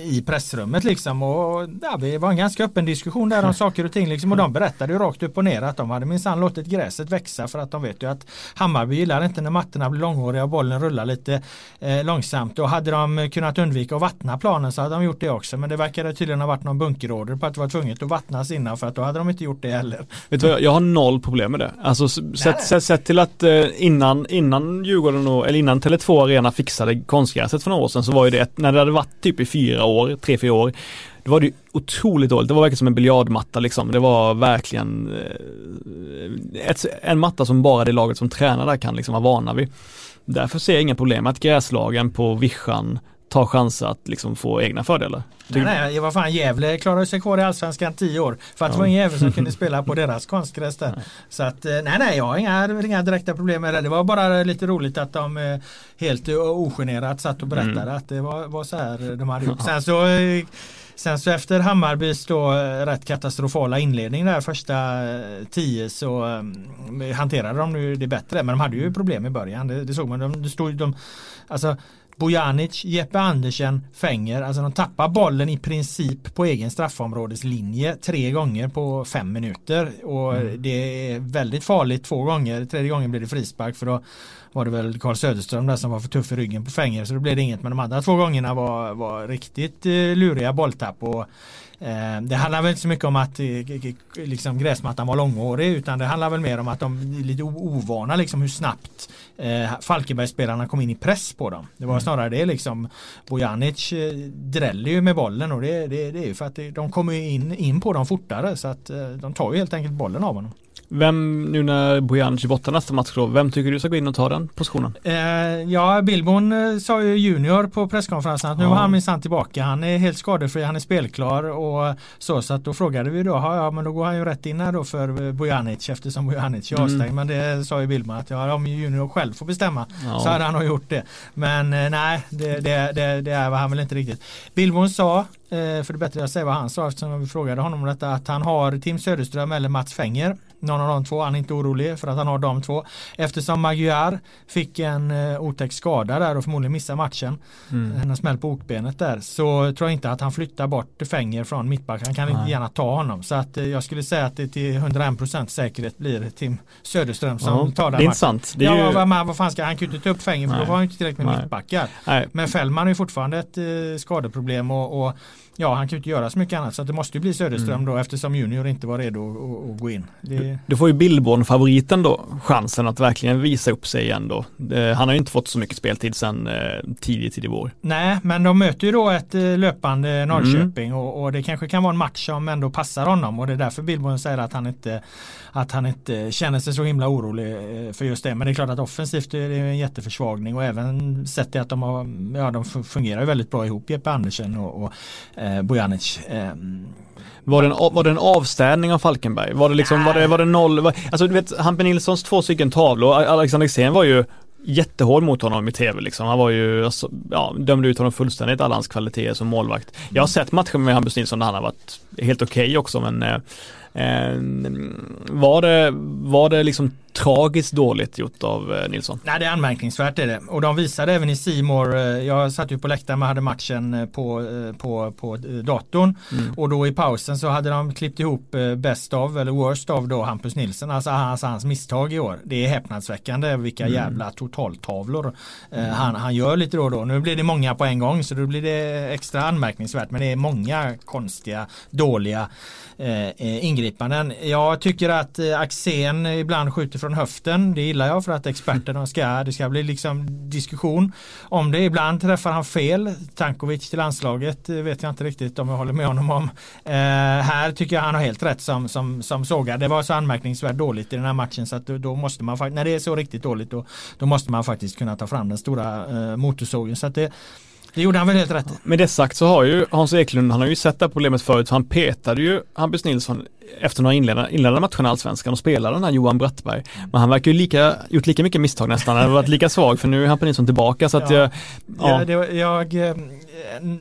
i pressrummet liksom. Och ja, det var en ganska öppen diskussion där om saker och ting liksom. Och de berättade ju rakt upp och ner att de hade minsann låtit gräset växa för att de vet ju att Hammarby gillar inte när mattorna blir långhåriga och bollen rullar lite eh, långsamt. Och hade de kunnat undvika att vattna planen så hade de gjort det också. Men det verkade tydligen ha varit någon bunkerorder på att det var tvunget att vattnas innan för att då hade de inte gjort det heller. Vet du vad, jag har noll problem med det. Alltså sett, sett, sett till att eh, innan, innan Djurgården och, eller innan Tele2 Arena fixade konstgräset för några år sedan så var ju det, när det hade varit typ i fyra år, tre, fyra år, då var det ju otroligt dåligt. Det var verkligen som en biljardmatta liksom. Det var verkligen eh, ett, en matta som bara det laget som tränar där kan liksom vara vana vid. Därför ser jag inga problem att gräslagen på vischan tar chanser att liksom få egna fördelar. Nej, nej, vad fan Gävle klarade sig kvar i Allsvenskan tio år för att ja. det var ingen jävel som kunde spela på deras konstgräs där. Nej. Så att eh, nej, nej, jag har inga, inga direkta problem med det. Det var bara lite roligt att de eh, helt ogenerat satt och berättade mm. att det var, var så här de hade gjort. Sen så Sen så efter Hammarbys då rätt katastrofala inledning där första tio så um, hanterade de det bättre. Men de hade ju problem i början. Det, det såg man. De, det stod, de, alltså Bojanic, Jeppe Andersen, Fänger. Alltså de tappar bollen i princip på egen straffområdeslinje tre gånger på fem minuter. Och mm. det är väldigt farligt två gånger. Tredje gången blir det frispark för då var det väl Karl Söderström där som var för tuff i ryggen på Fänger. Så då blev det inget. Men de andra två gångerna var, var riktigt eh, luriga bolltapp. Och det handlar väl inte så mycket om att eh, liksom, gräsmattan var långårig utan det handlar väl mer om att de är lite ovana liksom hur snabbt eh, Falkenbergsspelarna kom in i press på dem. Det var mm. snarare det liksom Bojanic eh, dräller ju med bollen och det, det, det är ju för att de kommer in, in på dem fortare så att eh, de tar ju helt enkelt bollen av honom. Vem, nu när Bojanic är borta nästa match då, vem tycker du ska gå in och ta den positionen? Eh, ja, Billborn eh, sa ju Junior på presskonferensen att nu ja. var han minsann tillbaka. Han är helt skadefri, han är spelklar och så. Så att då frågade vi då, ja men då går han ju rätt in här då för Bojanic eftersom Bojanic är avstängd. Mm. Men det sa ju Billborn att ja, om Junior själv får bestämma ja. så hade han nog gjort det. Men eh, nej, det, det, det, det var han väl inte riktigt. Billborn sa eh, för det är bättre att säga vad han sa eftersom vi frågade honom om detta att han har Tim Söderström eller Mats Fänger någon av de två. Han är inte orolig för att han har de två. Eftersom Magyar fick en uh, otäck skada där och förmodligen missar matchen. Mm. En smäll på okbenet där. Så tror jag inte att han flyttar bort Fänger från mittback. Han kan Nej. inte gärna ta honom. Så att jag skulle säga att det till 101% säkerhet blir Tim Söderström som ja, tar den Det är intressant. Det är ja, ju... vad, vad fan ska han kan inte ta upp Fänger för då var han inte tillräckligt med Nej. mittbackar. Nej. Men Fällman är fortfarande ett skadeproblem och, och Ja, han kan ju inte göra så mycket annat så det måste ju bli Söderström mm. då eftersom Junior inte var redo att, att gå in. Det... Du får ju Billborn-favoriten då chansen att verkligen visa upp sig igen då. Han har ju inte fått så mycket speltid sedan eh, tidigt tid i vår. Nej, men de möter ju då ett eh, löpande Norrköping mm. och, och, det kanske kan vara en match som ändå passar honom och det är därför Billborn säger att han inte att han inte känner sig så himla orolig eh, för just det. Men det är klart att offensivt är det en jätteförsvagning och även sett det att de, har, ja, de fungerar väldigt bra ihop Jeppe Andersen och, och eh, Bojanic. Eh, var det, en, var det en avstädning av Falkenberg? Var det liksom, var det, var det noll? Var, alltså du vet, Hampe Nilssons två stycken tavlor, Alexander Axén var ju jättehård mot honom i tv liksom. Han var ju, alltså, ja, dömde ut honom fullständigt alla hans kvaliteter som målvakt. Jag har sett matcher med Hampus Nilsson där han har varit helt okej okay också men eh, Eh, var, det, var det liksom tragiskt dåligt gjort av eh, Nilsson? Nej det är anmärkningsvärt är det. Och de visade även i Simor. Eh, jag satt ju på läktaren och hade matchen på, på, på datorn. Mm. Och då i pausen så hade de klippt ihop best of eller worst of då Hampus Nilsson. Alltså hans, hans misstag i år. Det är häpnadsväckande vilka mm. jävla totaltavlor mm. han, han gör lite då och då. Nu blir det många på en gång så då blir det extra anmärkningsvärt. Men det är många konstiga, dåliga eh, ingripanden. Jag tycker att eh, Axén ibland skjuter från höften. Det gillar jag för att experterna ska, det ska bli liksom diskussion om det. Ibland träffar han fel. Tankovic till landslaget eh, vet jag inte riktigt om jag håller med honom om. Eh, här tycker jag han har helt rätt som, som, som sågar. Det var så anmärkningsvärt dåligt i den här matchen så att då måste man när det är så riktigt dåligt då, då måste man faktiskt kunna ta fram den stora eh, motorsågen. Så att det, det gjorde han väl helt rätt Med det sagt så har ju Hans Eklund, han har ju sett det här problemet förut, för han petade ju Hampus Nilsson efter några inledande, inledande matcher i Allsvenskan och spelade den här Johan Brattberg. Men han verkar ju lika, gjort lika mycket misstag nästan, han har varit lika svag för nu är Hampus Nilsson tillbaka så att ja. Jag, ja. ja det, jag,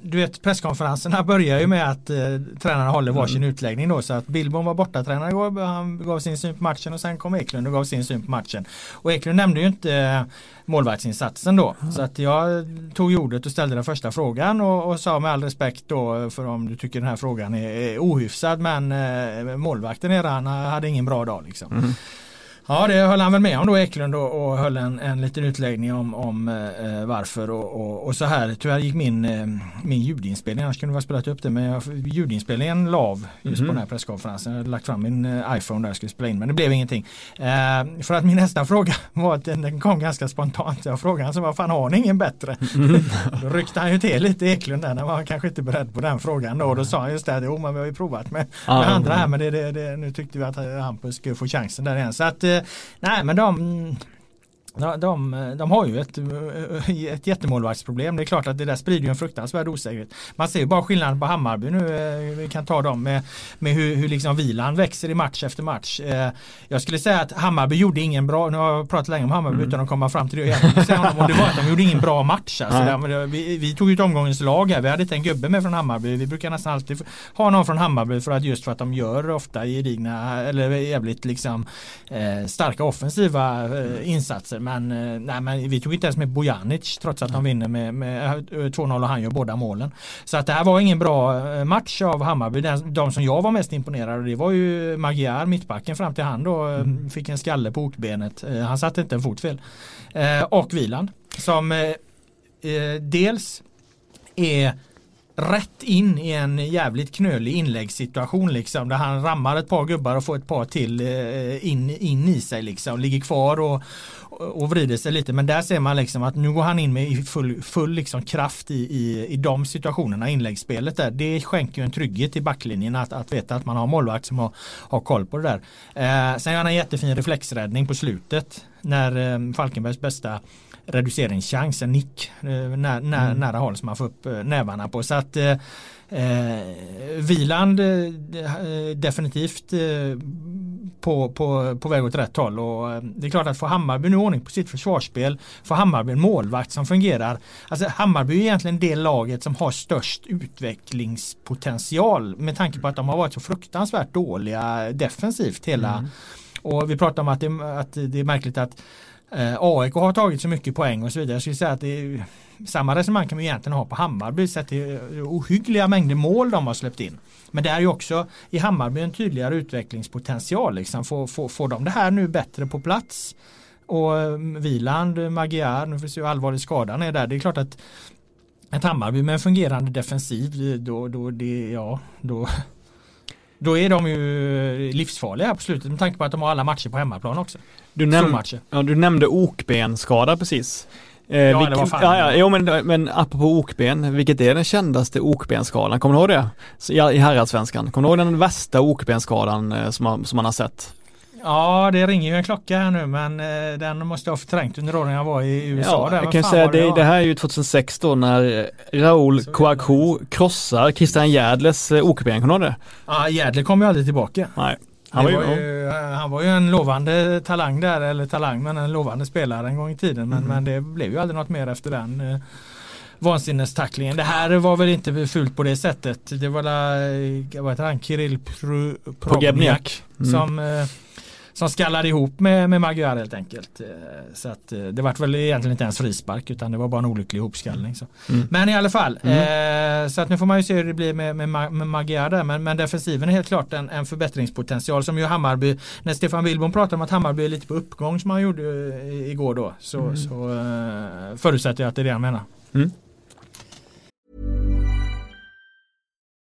du vet presskonferenserna börjar ju med att eh, tränarna håller varsin mm. utläggning då så att Billborn var borta tränare han gav sin syn på matchen och sen kom Eklund och gav sin syn på matchen. Och Eklund nämnde ju inte eh, målvaktsinsatsen då. Mm. Så att jag tog ordet och ställde den första frågan och, och, sa med all respekt då för om du tycker den här frågan är, är ohyfsad men eh, målvakten eran hade ingen bra dag liksom. Mm. Ja det höll han väl med om då Eklund och, och höll en, en liten utläggning om, om eh, varför och, och, och, så här. Tyvärr gick min, eh, min ljudinspelning, annars kunde vi ha spelat upp det men jag, ljudinspelningen la av just mm. på mhm. den här presskonferensen. Jag hade lagt fram min eh, iPhone där jag skulle spela in men det blev ingenting. Eh, för att min nästa fråga var att den, den kom ganska spontant. Jag frågade honom så vad fan har ni ingen bättre? Mm. då ryckte han ju till lite Eklund där, när var kanske inte beredd på den frågan då. Och då sa han just det, jo men vi har ju provat med, med ah, andra här men det, det, det, nu tyckte vi att Hampus skulle få chansen där igen. Så att eh, nej men de de, de, har ju ett, ett jättemålvaktsproblem. Det är klart att det där sprider en fruktansvärd osäkerhet. Man ser ju bara skillnaden på Hammarby nu. Eh, vi kan ta dem med, med hur, hur liksom vilan växer i match efter match. Eh, jag skulle säga att Hammarby gjorde ingen bra, nu har jag pratat länge om Hammarby mm. utan att komma fram till det. Jag säga om det var att de gjorde ingen bra match. Alltså, vi, vi, tog ut omgångens lag här. Vi hade inte en gubbe med från Hammarby. Vi brukar nästan alltid ha någon från Hammarby för att just för att de gör ofta gedigna eller jävligt liksom eh, starka offensiva eh, insatser. Men, eh, nej, men vi tog inte ens med Bojanic trots att de vinner med, med 2-0 eh, och han gör båda målen. Så att det här var ingen bra eh, match av Hammarby. De som jag var mest imponerad av det var ju Magyar, mittbacken fram till han då mm. fick en skalle på okbenet. Han satte inte en fot fel. Och Viland som dels är rätt in i en jävligt knölig inläggssituation liksom där han rammar ett par gubbar och får ett par till in, in i sig liksom. Ligger kvar och, och vrider sig lite men där ser man liksom att nu går han in med full, full liksom kraft i, i, i de situationerna, inläggsspelet där. Det skänker ju en trygghet i backlinjen att, att veta att man har målvakt som har, har koll på det där. Eh, sen har han en jättefin reflexräddning på slutet när eh, Falkenbergs bästa reduceringschans, en nick eh, när, när, mm. nära håll som man får upp eh, nävarna på. Så att eh, Viland eh, definitivt eh, på, på, på väg åt rätt håll och det är klart att få Hammarby nu ordning på sitt försvarsspel, få Hammarby en målvakt som fungerar. Alltså Hammarby är egentligen det laget som har störst utvecklingspotential med tanke på att de har varit så fruktansvärt dåliga defensivt hela mm. och vi pratar om att det, att det är märkligt att Eh, AIK har tagit så mycket poäng och så vidare. Jag skulle säga att det är, samma resonemang kan vi egentligen ha på Hammarby. Sett till ohyggliga mängder mål de har släppt in. Men det är ju också i Hammarby en tydligare utvecklingspotential. Liksom. Får, får, får de det här nu bättre på plats? Och Viland, eh, Magyar, nu får vi se hur allvarlig skadan är där. Det är klart att ett Hammarby med en fungerande defensiv då, då, det, ja, då, då är de ju livsfarliga här på slutet med tanke på att de har alla matcher på hemmaplan också. Du, näm ja, du nämnde okbenskada precis. Eh, ja, var fan. Ja, ja, jo, men, men apropå okben, vilket är den kändaste okbenskadan? Kommer du ihåg det? I, i herradsvenskan. Kommer du ihåg den värsta okbenskadan eh, som, man, som man har sett? Ja det ringer ju en klocka här nu men eh, den måste jag ha förträngt under åren jag var i USA. Ja, jag kan säga det, det, det, här är ju 2006 då när Raoul Kouakou krossar Christian Järdles eh, okben, kommer du det? Ja Järdle kom ju aldrig tillbaka. Nej. Han var, ju, han var ju en lovande talang där, eller talang men en lovande spelare en gång i tiden. Men, mm. men det blev ju aldrig något mer efter den eh, vansinnestacklingen. Det här var väl inte fult på det sättet. Det var la, vad heter han, Kirill Probniak mm. som eh, som skallade ihop med, med Magyar helt enkelt. Eh, så att eh, det var väl egentligen inte ens frispark utan det var bara en olycklig ihopskallning. Så. Mm. Men i alla fall, mm. eh, så att nu får man ju se hur det blir med, med, med Magyar där. Men, men defensiven är helt klart en, en förbättringspotential som ju Hammarby, när Stefan Wilbom pratade om att Hammarby är lite på uppgång som han gjorde eh, igår då, så, mm. så eh, förutsätter jag att det är det han menar. Mm.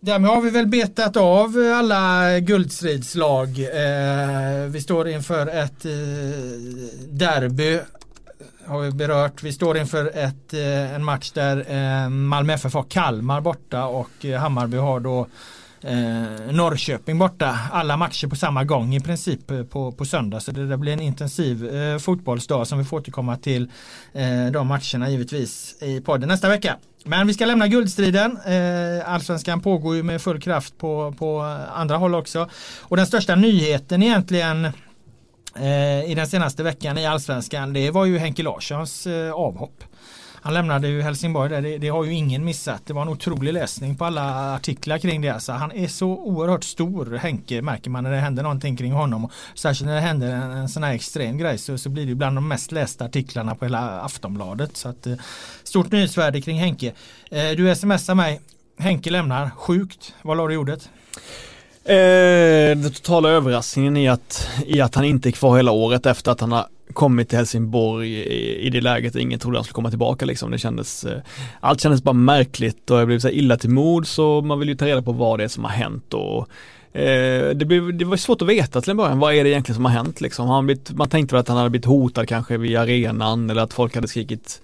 Därmed har vi väl betat av alla guldstridslag. Eh, vi står inför ett eh, derby har vi berört. Vi står inför ett, eh, en match där eh, Malmö FF har Kalmar borta och eh, Hammarby har då eh, Norrköping borta. Alla matcher på samma gång i princip eh, på, på söndag. Så det, det blir en intensiv eh, fotbollsdag som vi får återkomma till eh, de matcherna givetvis i podden nästa vecka. Men vi ska lämna guldstriden. Eh, allsvenskan pågår ju med full kraft på, på andra håll också. Och den största nyheten egentligen eh, i den senaste veckan i Allsvenskan det var ju Henke Larssons avhopp. Han lämnade ju Helsingborg där, det, det, har ju ingen missat. Det var en otrolig läsning på alla artiklar kring det. Alltså, han är så oerhört stor, Henke, märker man när det händer någonting kring honom. Särskilt när det händer en, en sån här extrem grej så, så blir det bland de mest lästa artiklarna på hela Aftonbladet. Så att, eh, stort nyhetsvärde kring Henke. Eh, du smsar mig, Henke lämnar, sjukt. Vad la du i ordet? Eh, den totala överraskningen i att, i att han inte är kvar hela året efter att han har kommit till Helsingborg i, i det läget och ingen trodde han skulle komma tillbaka liksom. Det kändes, eh, allt kändes bara märkligt och jag blev så illa till mod så man vill ju ta reda på vad det är som har hänt och eh, det, blev, det var svårt att veta till en början, vad är det egentligen som har hänt liksom? Han blivit, man tänkte väl att han hade blivit hotad kanske vid arenan eller att folk hade skrikit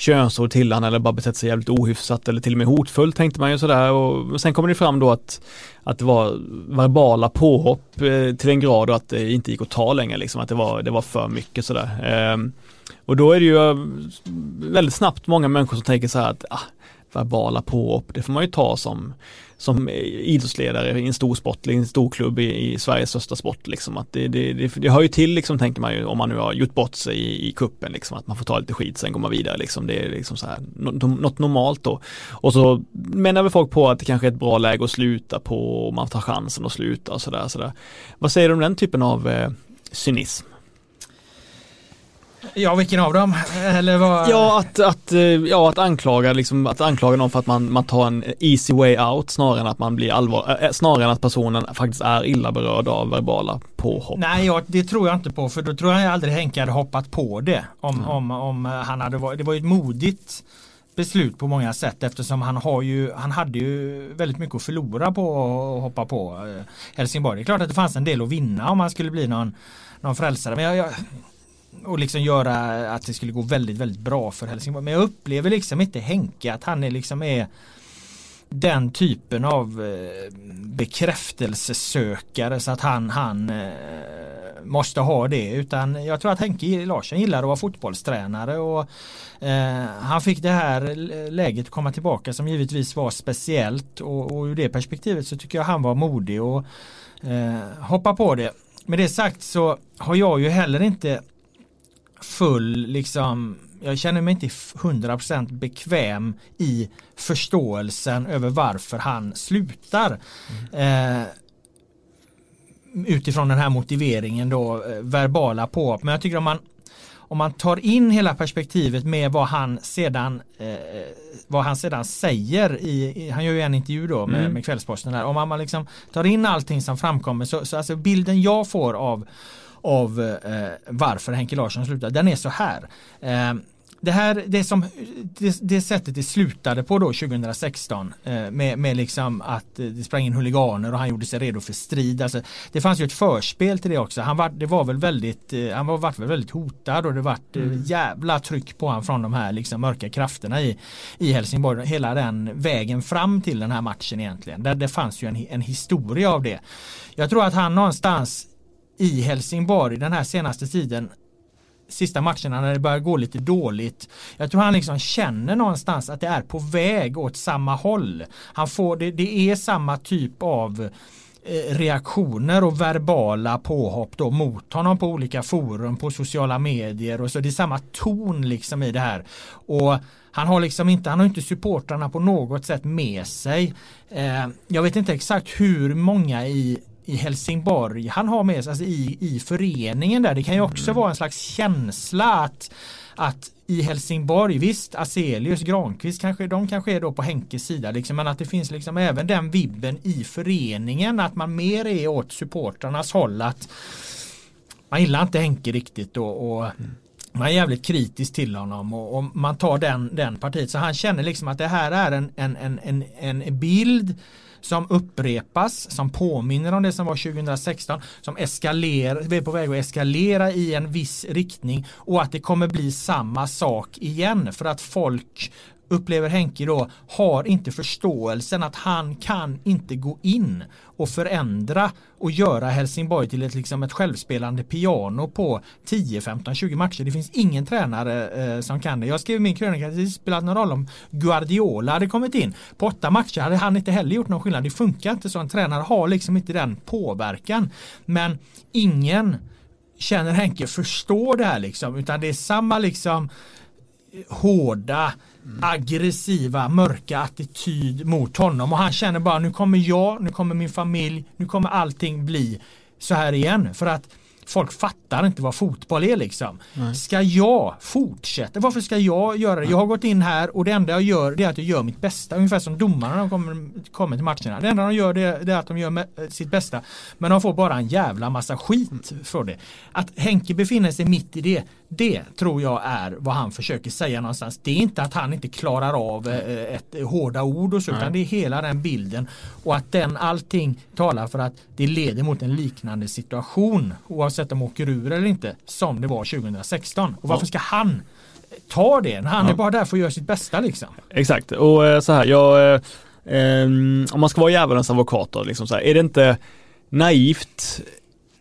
könsord till han eller bara betett sig jävligt ohyfsat eller till och med hotfullt tänkte man ju sådär och sen kommer det fram då att att det var verbala påhopp eh, till en grad och att det inte gick att ta längre liksom, att det var, det var för mycket sådär. Eh, och då är det ju eh, väldigt snabbt många människor som tänker så här att ah, verbala påhopp, det får man ju ta som som idrottsledare i en stor sport, i en stor klubb i, i Sveriges största sport liksom. Att det, det, det, det hör ju till liksom tänker man ju om man nu har gjort bort sig i, i kuppen liksom att man får ta lite skit sen går man vidare liksom. Det är liksom så här något normalt då. Och så menar väl folk på att det kanske är ett bra läge att sluta på och man tar chansen att sluta och sådär. sådär. Vad säger du om den typen av eh, cynism? Ja, vilken av dem? Eller vad? Ja, att, att, eh, ja, att anklaga liksom, att anklaga någon för att man, man tar en easy way out snarare än att man blir allvar, äh, snarare än att personen faktiskt är illa berörd av verbala påhopp. Nej, ja, det tror jag inte på för då tror jag aldrig Henke hade hoppat på det. Om, mm. om, om han hade varit, det var ju ett modigt beslut på många sätt eftersom han har ju, han hade ju väldigt mycket att förlora på att hoppa på Helsingborg. Det är klart att det fanns en del att vinna om han skulle bli någon, någon frälsare. Men jag, jag och liksom göra att det skulle gå väldigt, väldigt bra för Helsingborg. Men jag upplever liksom inte Henke att han är liksom är den typen av eh, bekräftelsesökare så att han, han eh, måste ha det utan jag tror att Henke Larsson gillar att vara fotbollstränare och eh, han fick det här läget komma tillbaka som givetvis var speciellt och, och ur det perspektivet så tycker jag han var modig och eh, hoppa på det. Med det sagt så har jag ju heller inte full liksom jag känner mig inte 100% bekväm i förståelsen över varför han slutar. Mm. Eh, utifrån den här motiveringen då, eh, verbala på. Men jag tycker om man om man tar in hela perspektivet med vad han sedan eh, vad han sedan säger i, han gör ju en intervju då med, mm. med Kvällsposten där. Om man, man liksom tar in allting som framkommer så, så alltså bilden jag får av av eh, varför Henke Larsson slutade. Den är så här. Eh, det här, det som, det, det, sättet det slutade på då 2016 eh, med, med liksom att eh, det sprang in huliganer och han gjorde sig redo för strid. Alltså, det fanns ju ett förspel till det också. Han var, det var väl väldigt, eh, han var väl väldigt hotad och det var eh, mm. jävla tryck på honom från de här liksom mörka krafterna i, i Helsingborg. Hela den vägen fram till den här matchen egentligen. Där det fanns ju en, en historia av det. Jag tror att han någonstans i Helsingborg den här senaste tiden sista matcherna när det börjar gå lite dåligt. Jag tror han liksom känner någonstans att det är på väg åt samma håll. Han får, det, det är samma typ av eh, reaktioner och verbala påhopp då mot honom på olika forum på sociala medier och så det är samma ton liksom i det här. Och han har liksom inte, han har inte supportrarna på något sätt med sig. Eh, jag vet inte exakt hur många i i Helsingborg han har med sig, alltså i, i föreningen där. Det kan ju också mm. vara en slags känsla att, att i Helsingborg, visst Aselius, Granqvist kanske, de kanske är då på Henkes sida liksom, men att det finns liksom även den vibben i föreningen att man mer är åt supportrarnas håll att man gillar inte Henke riktigt och, och mm. man är jävligt kritisk till honom och, och, man tar den, den partiet så han känner liksom att det här är en, en, en, en, en bild som upprepas, som påminner om det som var 2016, som eskalerar, vi är på väg att eskalera i en viss riktning och att det kommer bli samma sak igen för att folk upplever Henke då, har inte förståelsen att han kan inte gå in och förändra och göra Helsingborg till ett, liksom ett självspelande piano på 10, 15, 20 matcher. Det finns ingen tränare eh, som kan det. Jag skrev i min krönika att det spelat någon roll om Guardiola hade kommit in. På åtta matcher hade han inte heller gjort någon skillnad. Det funkar inte så. En tränare har liksom inte den påverkan. Men ingen känner Henke förstår det här liksom. Utan det är samma liksom hårda aggressiva, mörka attityd mot honom och han känner bara nu kommer jag, nu kommer min familj, nu kommer allting bli så här igen. För att folk fattar inte vad fotboll är liksom. Nej. Ska jag fortsätta? Varför ska jag göra det? Jag har gått in här och det enda jag gör det är att jag gör mitt bästa. Ungefär som domarna när de kommer, kommer till matcherna. Det enda de gör det, är att de gör sitt bästa. Men de får bara en jävla massa skit för det. Att Henke befinner sig mitt i det, det tror jag är vad han försöker säga någonstans. Det är inte att han inte klarar av eh, ett hårda ord och så, utan det är hela den bilden. Och att den allting talar för att det leder mot en liknande situation oavsett om de åker ur eller inte som det var 2016. Och varför ska han ta det? Han är bara där för att göra sitt bästa liksom. Exakt och eh, så här, jag, eh, ehm, om man ska vara djävulens advokat då, liksom så här, är det inte naivt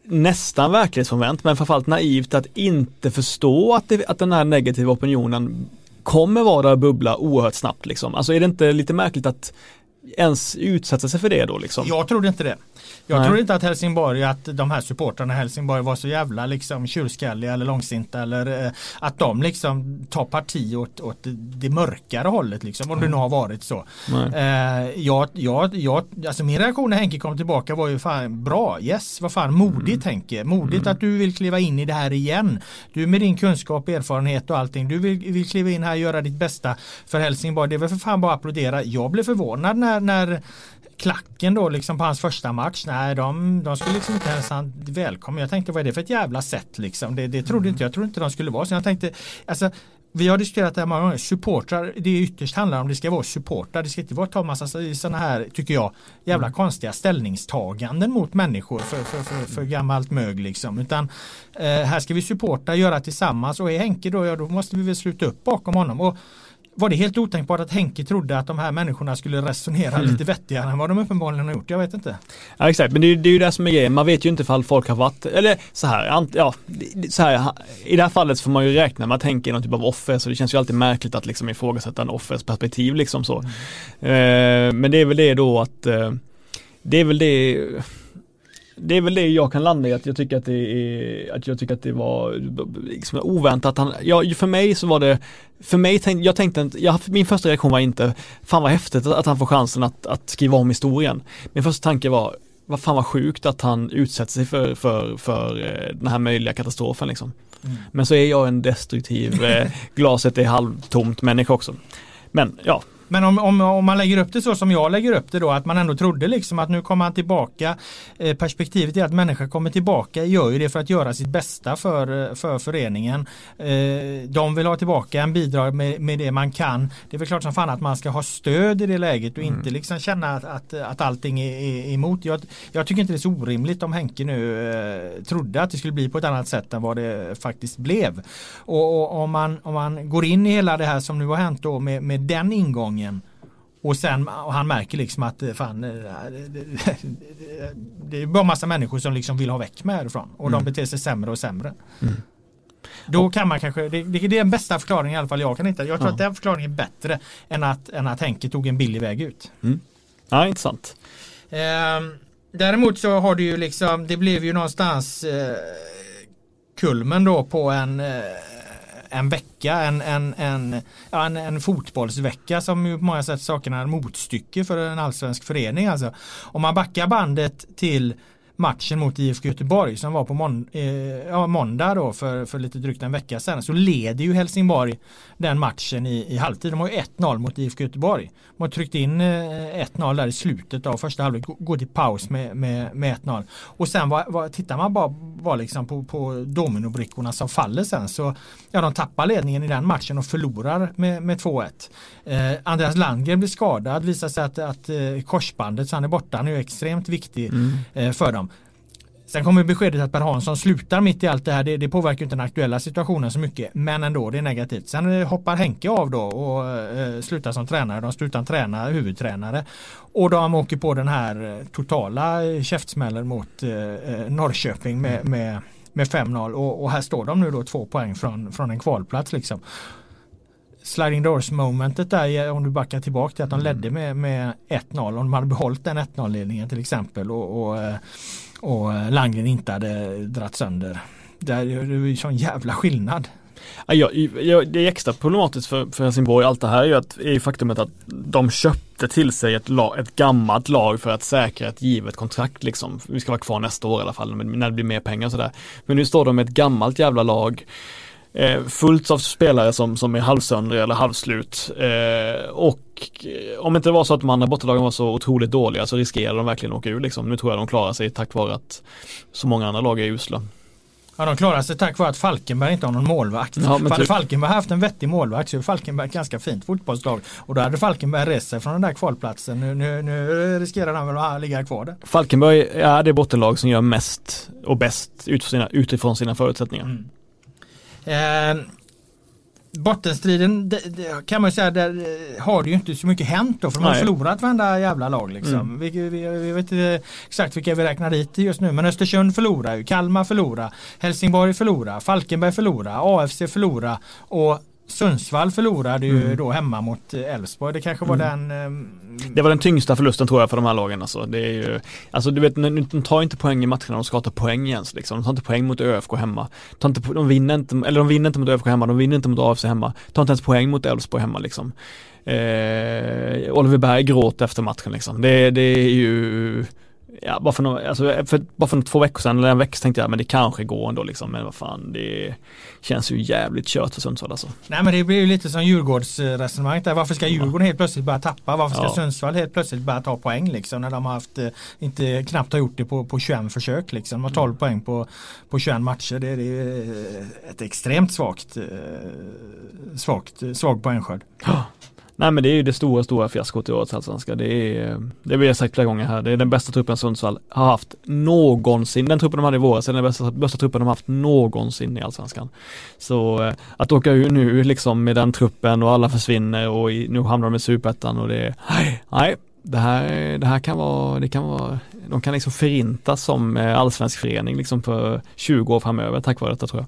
nästan verklighetsfrånvänt men framförallt naivt att inte förstå att, det, att den här negativa opinionen kommer vara och bubbla oerhört snabbt liksom. Alltså är det inte lite märkligt att ens utsätta sig för det då liksom? Jag trodde inte det. Jag Nej. tror inte att Helsingborg, att de här supportrarna i Helsingborg var så jävla liksom tjurskalliga eller långsinta eller eh, att de liksom tar parti åt, åt det mörkare hållet liksom, om mm. det nu har varit så. Eh, jag, jag, jag, alltså min reaktion när Henke kom tillbaka var ju fan bra, yes, vad fan modigt mm. Henke, modigt mm. att du vill kliva in i det här igen. Du med din kunskap, erfarenhet och allting, du vill, vill kliva in här och göra ditt bästa för Helsingborg. Det är väl för fan bara att applådera. Jag blev förvånad när, när klacken då liksom på hans första match. Nej, de, de skulle liksom inte ens han välkommen. Jag tänkte vad är det för ett jävla sätt liksom. Det, det trodde mm. inte jag. trodde inte de skulle vara så. Jag tänkte alltså vi har diskuterat det här många gånger. Supportrar, det ytterst handlar om det ska vara supportrar. Det ska inte vara ta massa sådana här, tycker jag, jävla mm. konstiga ställningstaganden mot människor för, för, för, för gammalt mög liksom. Utan eh, här ska vi supporta, göra tillsammans och är Henke då, ja då måste vi väl sluta upp bakom honom. Och var det helt otänkbart att Henke trodde att de här människorna skulle resonera mm. lite vettigare än vad de uppenbarligen har gjort? Jag vet inte. Ja exakt, men det är, det är ju det som är grejen. Man vet ju inte ifall folk har varit, eller så här, ja, så här, i det här fallet får man ju räkna med att Henke är någon typ av offer, så det känns ju alltid märkligt att liksom ifrågasätta en offers perspektiv liksom så. Mm. Eh, men det är väl det då att, eh, det är väl det det är väl det jag kan landa i att jag tycker att det är, att jag tycker att det var liksom oväntat. Han, ja, för mig så var det, för mig tänkte, jag tänkte inte, jag, min första reaktion var inte, fan vad häftigt att han får chansen att, att skriva om historien. Min första tanke var, vad fan vad sjukt att han utsätter sig för, för, för eh, den här möjliga katastrofen liksom. Mm. Men så är jag en destruktiv, eh, glaset är halvtomt människa också. Men ja, men om, om, om, man lägger upp det så som jag lägger upp det då, att man ändå trodde liksom att nu kommer han tillbaka. Eh, perspektivet är att människor kommer tillbaka, gör ju det för att göra sitt bästa för, för föreningen. Eh, de vill ha tillbaka en bidrag med, med det man kan. Det är väl klart som fan att man ska ha stöd i det läget och mm. inte liksom känna att, att, att allting är, är emot. Jag, jag, tycker inte det är så orimligt om Henke nu eh, trodde att det skulle bli på ett annat sätt än vad det faktiskt blev. Och, och om, man, om man går in i hela det här som nu har hänt då med, med den ingången gången. Och sen och han märker liksom att eh, fan, eh, det är bara massa människor som liksom vill ha väck med härifrån. Och mm. de beter sig sämre och sämre. Mm. Då kan man kanske, det, det, är den bästa förklaringen i alla fall jag kan hitta. Jag tror ja. att den förklaringen är bättre än att, än att Henke tog en billig väg ut. Mm. Ja, intressant. Eh, däremot så har det ju liksom, det blev ju någonstans eh, kulmen då på en eh, en vecka, en, en, en, en, en fotbollsvecka som ju på många sätt saknar motstycke för en allsvensk förening. Alltså. Om man backar bandet till matchen mot IFK Göteborg som var på mån eh, ja, måndag då för, för lite drygt en vecka sedan så leder ju Helsingborg den matchen i, i halvtid. De har ju 1-0 mot IFK Göteborg. De har tryckt in eh, 1-0 där i slutet av första halvlek, går till paus med, med, med 1-0. Och sen var, var, tittar man bara, bara liksom på, på dominobrickorna som faller sen så ja, de tappar ledningen i den matchen och förlorar med, med 2-1. Eh, Andreas Landgren blir skadad, visar sig att, att eh, korsbandet så han är borta, han är ju extremt viktig mm. eh, för dem. Sen kommer beskedet att Per Hansson slutar mitt i allt det här. Det, det påverkar inte den aktuella situationen så mycket. Men ändå, det är negativt. Sen eh, hoppar Henke av då och eh, slutar som tränare. De slutar träna huvudtränare. Och de åker på den här eh, totala eh, käftsmällen mot eh, Norrköping med, med, med 5-0. Och, och, här står de nu då två poäng från, från en kvalplats liksom sliding doors momentet där om du backar tillbaka till att de mm. ledde med, med 1-0 om de hade behållit den 1-0 ledningen till exempel och, och, och eh, Landgren inte hade dratt sönder. Det är ju sån jävla skillnad. Ja, ja, det är extra problematiskt för, för Helsingborg. Allt det här är ju att, är faktumet att de köpte till sig ett, lag, ett gammalt lag för att säkra ett givet kontrakt liksom. Vi ska vara kvar nästa år i alla fall när det blir mer pengar och sådär. Men nu står de med ett gammalt jävla lag eh, fullt av spelare som, som är halvsöndriga eller halvslut. Eh, och eh, om inte det var så att de andra bortalagen var så otroligt dåliga så riskerar de verkligen att åka ur liksom. Nu tror jag de klarar sig tack vare att så många andra lag är usla. Ja de klarar sig tack vare att Falkenberg inte har någon målvakt. Ja, hade typ. Falkenberg haft en vettig målvakt så är Falkenberg ett ganska fint fotbollslag. Och då hade Falkenberg rest sig från den där kvalplatsen. Nu, nu, nu riskerar han väl att ligga kvar där. Falkenberg är det bottenlag som gör mest och bäst utifrån sina, utifrån sina förutsättningar. Mm. Eh, bottenstriden det, det, kan man säga där eh, har det ju inte så mycket hänt då för de har förlorat varenda jävla lag liksom. Mm. Vi, vi, vi, vet inte exakt vilka vi räknar dit just nu men Östersund förlorar ju, Kalmar förlorar, Helsingborg förlorar, Falkenberg förlorar, AFC förlorar och Sundsvall förlorade ju mm. då hemma mot eh, Elfsborg. Det kanske var mm. den... Eh, det var den tyngsta förlusten tror jag för de här lagen. Alltså, det är ju, alltså du vet, de tar inte poäng i matcherna, de ska ta poäng ens. Liksom. De tar inte poäng mot ÖFK hemma. De, tar inte, de, vinner inte, eller de vinner inte mot ÖFK hemma, de vinner inte mot AFC hemma. De tar inte ens poäng mot Elfsborg hemma liksom. Eh, Oliver Berg gråter efter matchen liksom. Det, det är ju Ja, bara för, några, alltså, för, bara för två veckor sedan, eller en vecka tänkte jag, men det kanske går ändå liksom. Men vad fan, det känns ju jävligt kört för Sundsvall alltså. Nej men det blir ju lite som Djurgårdsresonemanget där. Varför ska Djurgården helt plötsligt bara tappa? Varför ska ja. Sundsvall helt plötsligt bara ta poäng liksom? När de har haft, eh, inte knappt har gjort det på, på 21 försök liksom. De har 12 mm. poäng på, på 21 matcher. Det, det är ett extremt svagt, eh, svagt, svag poängskörd. Ja. Nej men det är ju det stora, stora fiaskot i årets allsvenska. Det är, det har jag sagt flera gånger här, det är den bästa truppen Sundsvall har haft någonsin. Den truppen de hade i våras är den bästa, bästa truppen de har haft någonsin i allsvenskan. Så eh, att åka ur nu liksom med den truppen och alla försvinner och i, nu hamnar de i superettan och det, nej, det här, det här kan vara, det kan vara, de kan liksom förintas som eh, allsvensk förening liksom för 20 år framöver tack vare detta tror jag.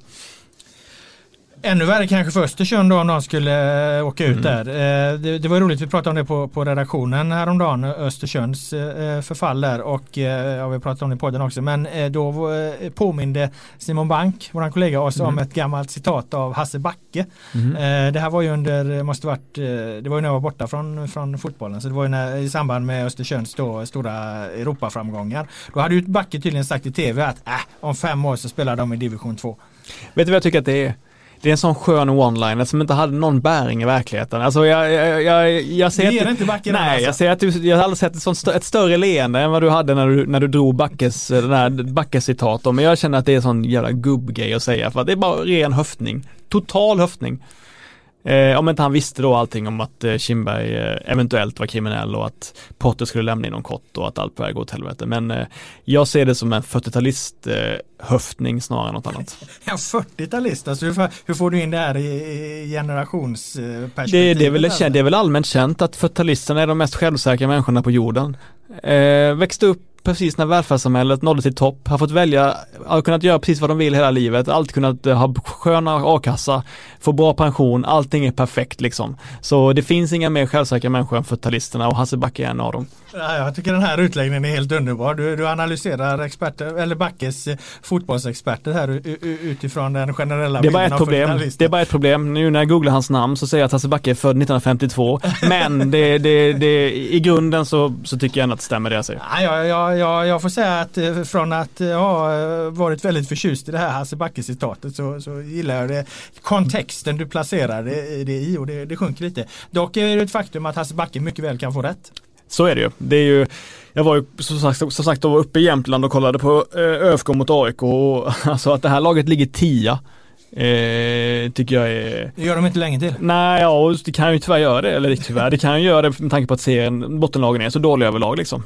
Ännu värre kanske för Östersund då om de skulle eh, åka ut mm. där. Eh, det, det, var roligt, vi pratade om det på, på redaktionen häromdagen, Östersunds eh, förfall där och ja, vi pratade om det på podden också. Men då påminde Simon Bank, vår kollega, oss mm. om ett gammalt citat av Hasse Backe. Mm. Det här var ju under, måste varit, det var ju när jag var borta från, från fotbollen, så det var ju när, i samband med Östersunds då, stora Europaframgångar. Då hade ju Backe tydligen sagt i tv att äh, om fem år så spelar de i division 2. Vet du vad jag tycker att det är? Det är en sån skön one-liner som inte hade någon bäring i verkligheten. Alltså jag, jag, jag, jag ser... Det inte backen Nej, alltså. jag ser att du, jag har aldrig sett ett, sånt, ett större leende än vad du hade när du, när du drog Backes, den här Backes citat. Men jag känner att det är en sån jävla gubbgrej att säga för att det är bara ren höftning. Total höftning. Eh, om inte han visste då allting om att eh, Kindberg eh, eventuellt var kriminell och att Potter skulle lämna inom kort och att allt på väg åt helvete. Men eh, jag ser det som en 40-talist eh, höftning snarare än något annat. Ja, 40-talist, alltså hur, hur, får du in det här i, i generationsperspektivet? Det, det, är väl, det är väl allmänt känt att 40-talisterna är de mest självsäkra människorna på jorden. Eh, växte upp precis när välfärdssamhället nådde till topp, har fått välja, har kunnat göra precis vad de vill hela livet, alltid kunnat eh, ha sköna a-kassa, få bra pension, allting är perfekt liksom. Så det finns inga mer självsäkra människor än 40-talisterna och Hasse Backe är en av dem. Ja, jag tycker den här utläggningen är helt underbar. Du, du analyserar experter, eller Backes eh, fotbollsexperter här utifrån den generella det är bara ett problem. Det är bara ett problem. Nu när jag googlar hans namn så säger jag att Hasse Backe är född 1952. Men det, det, det, i grunden så, så tycker jag ändå att det stämmer det jag säger. Ja, jag, jag Ja, ja, jag får säga att eh, från att ha varit väldigt förtjust i det här Hasse Backe-citatet så, så gillar jag det. Kontexten du placerar det, det i och det, det sjunker lite. Dock är det ett faktum att Hasse Backe mycket väl kan få rätt. Så är det ju. Det är ju jag var ju som sagt, som sagt var uppe i Jämtland och kollade på eh, ÖFK mot AIK och alltså att det här laget ligger tia. Eh, tycker jag är... Det gör de inte länge till. Nej, ja, det kan ju tyvärr göra det. Eller tyvärr, det kan ju göra det med tanke på att serien, bottenlagen är så dåliga överlag liksom.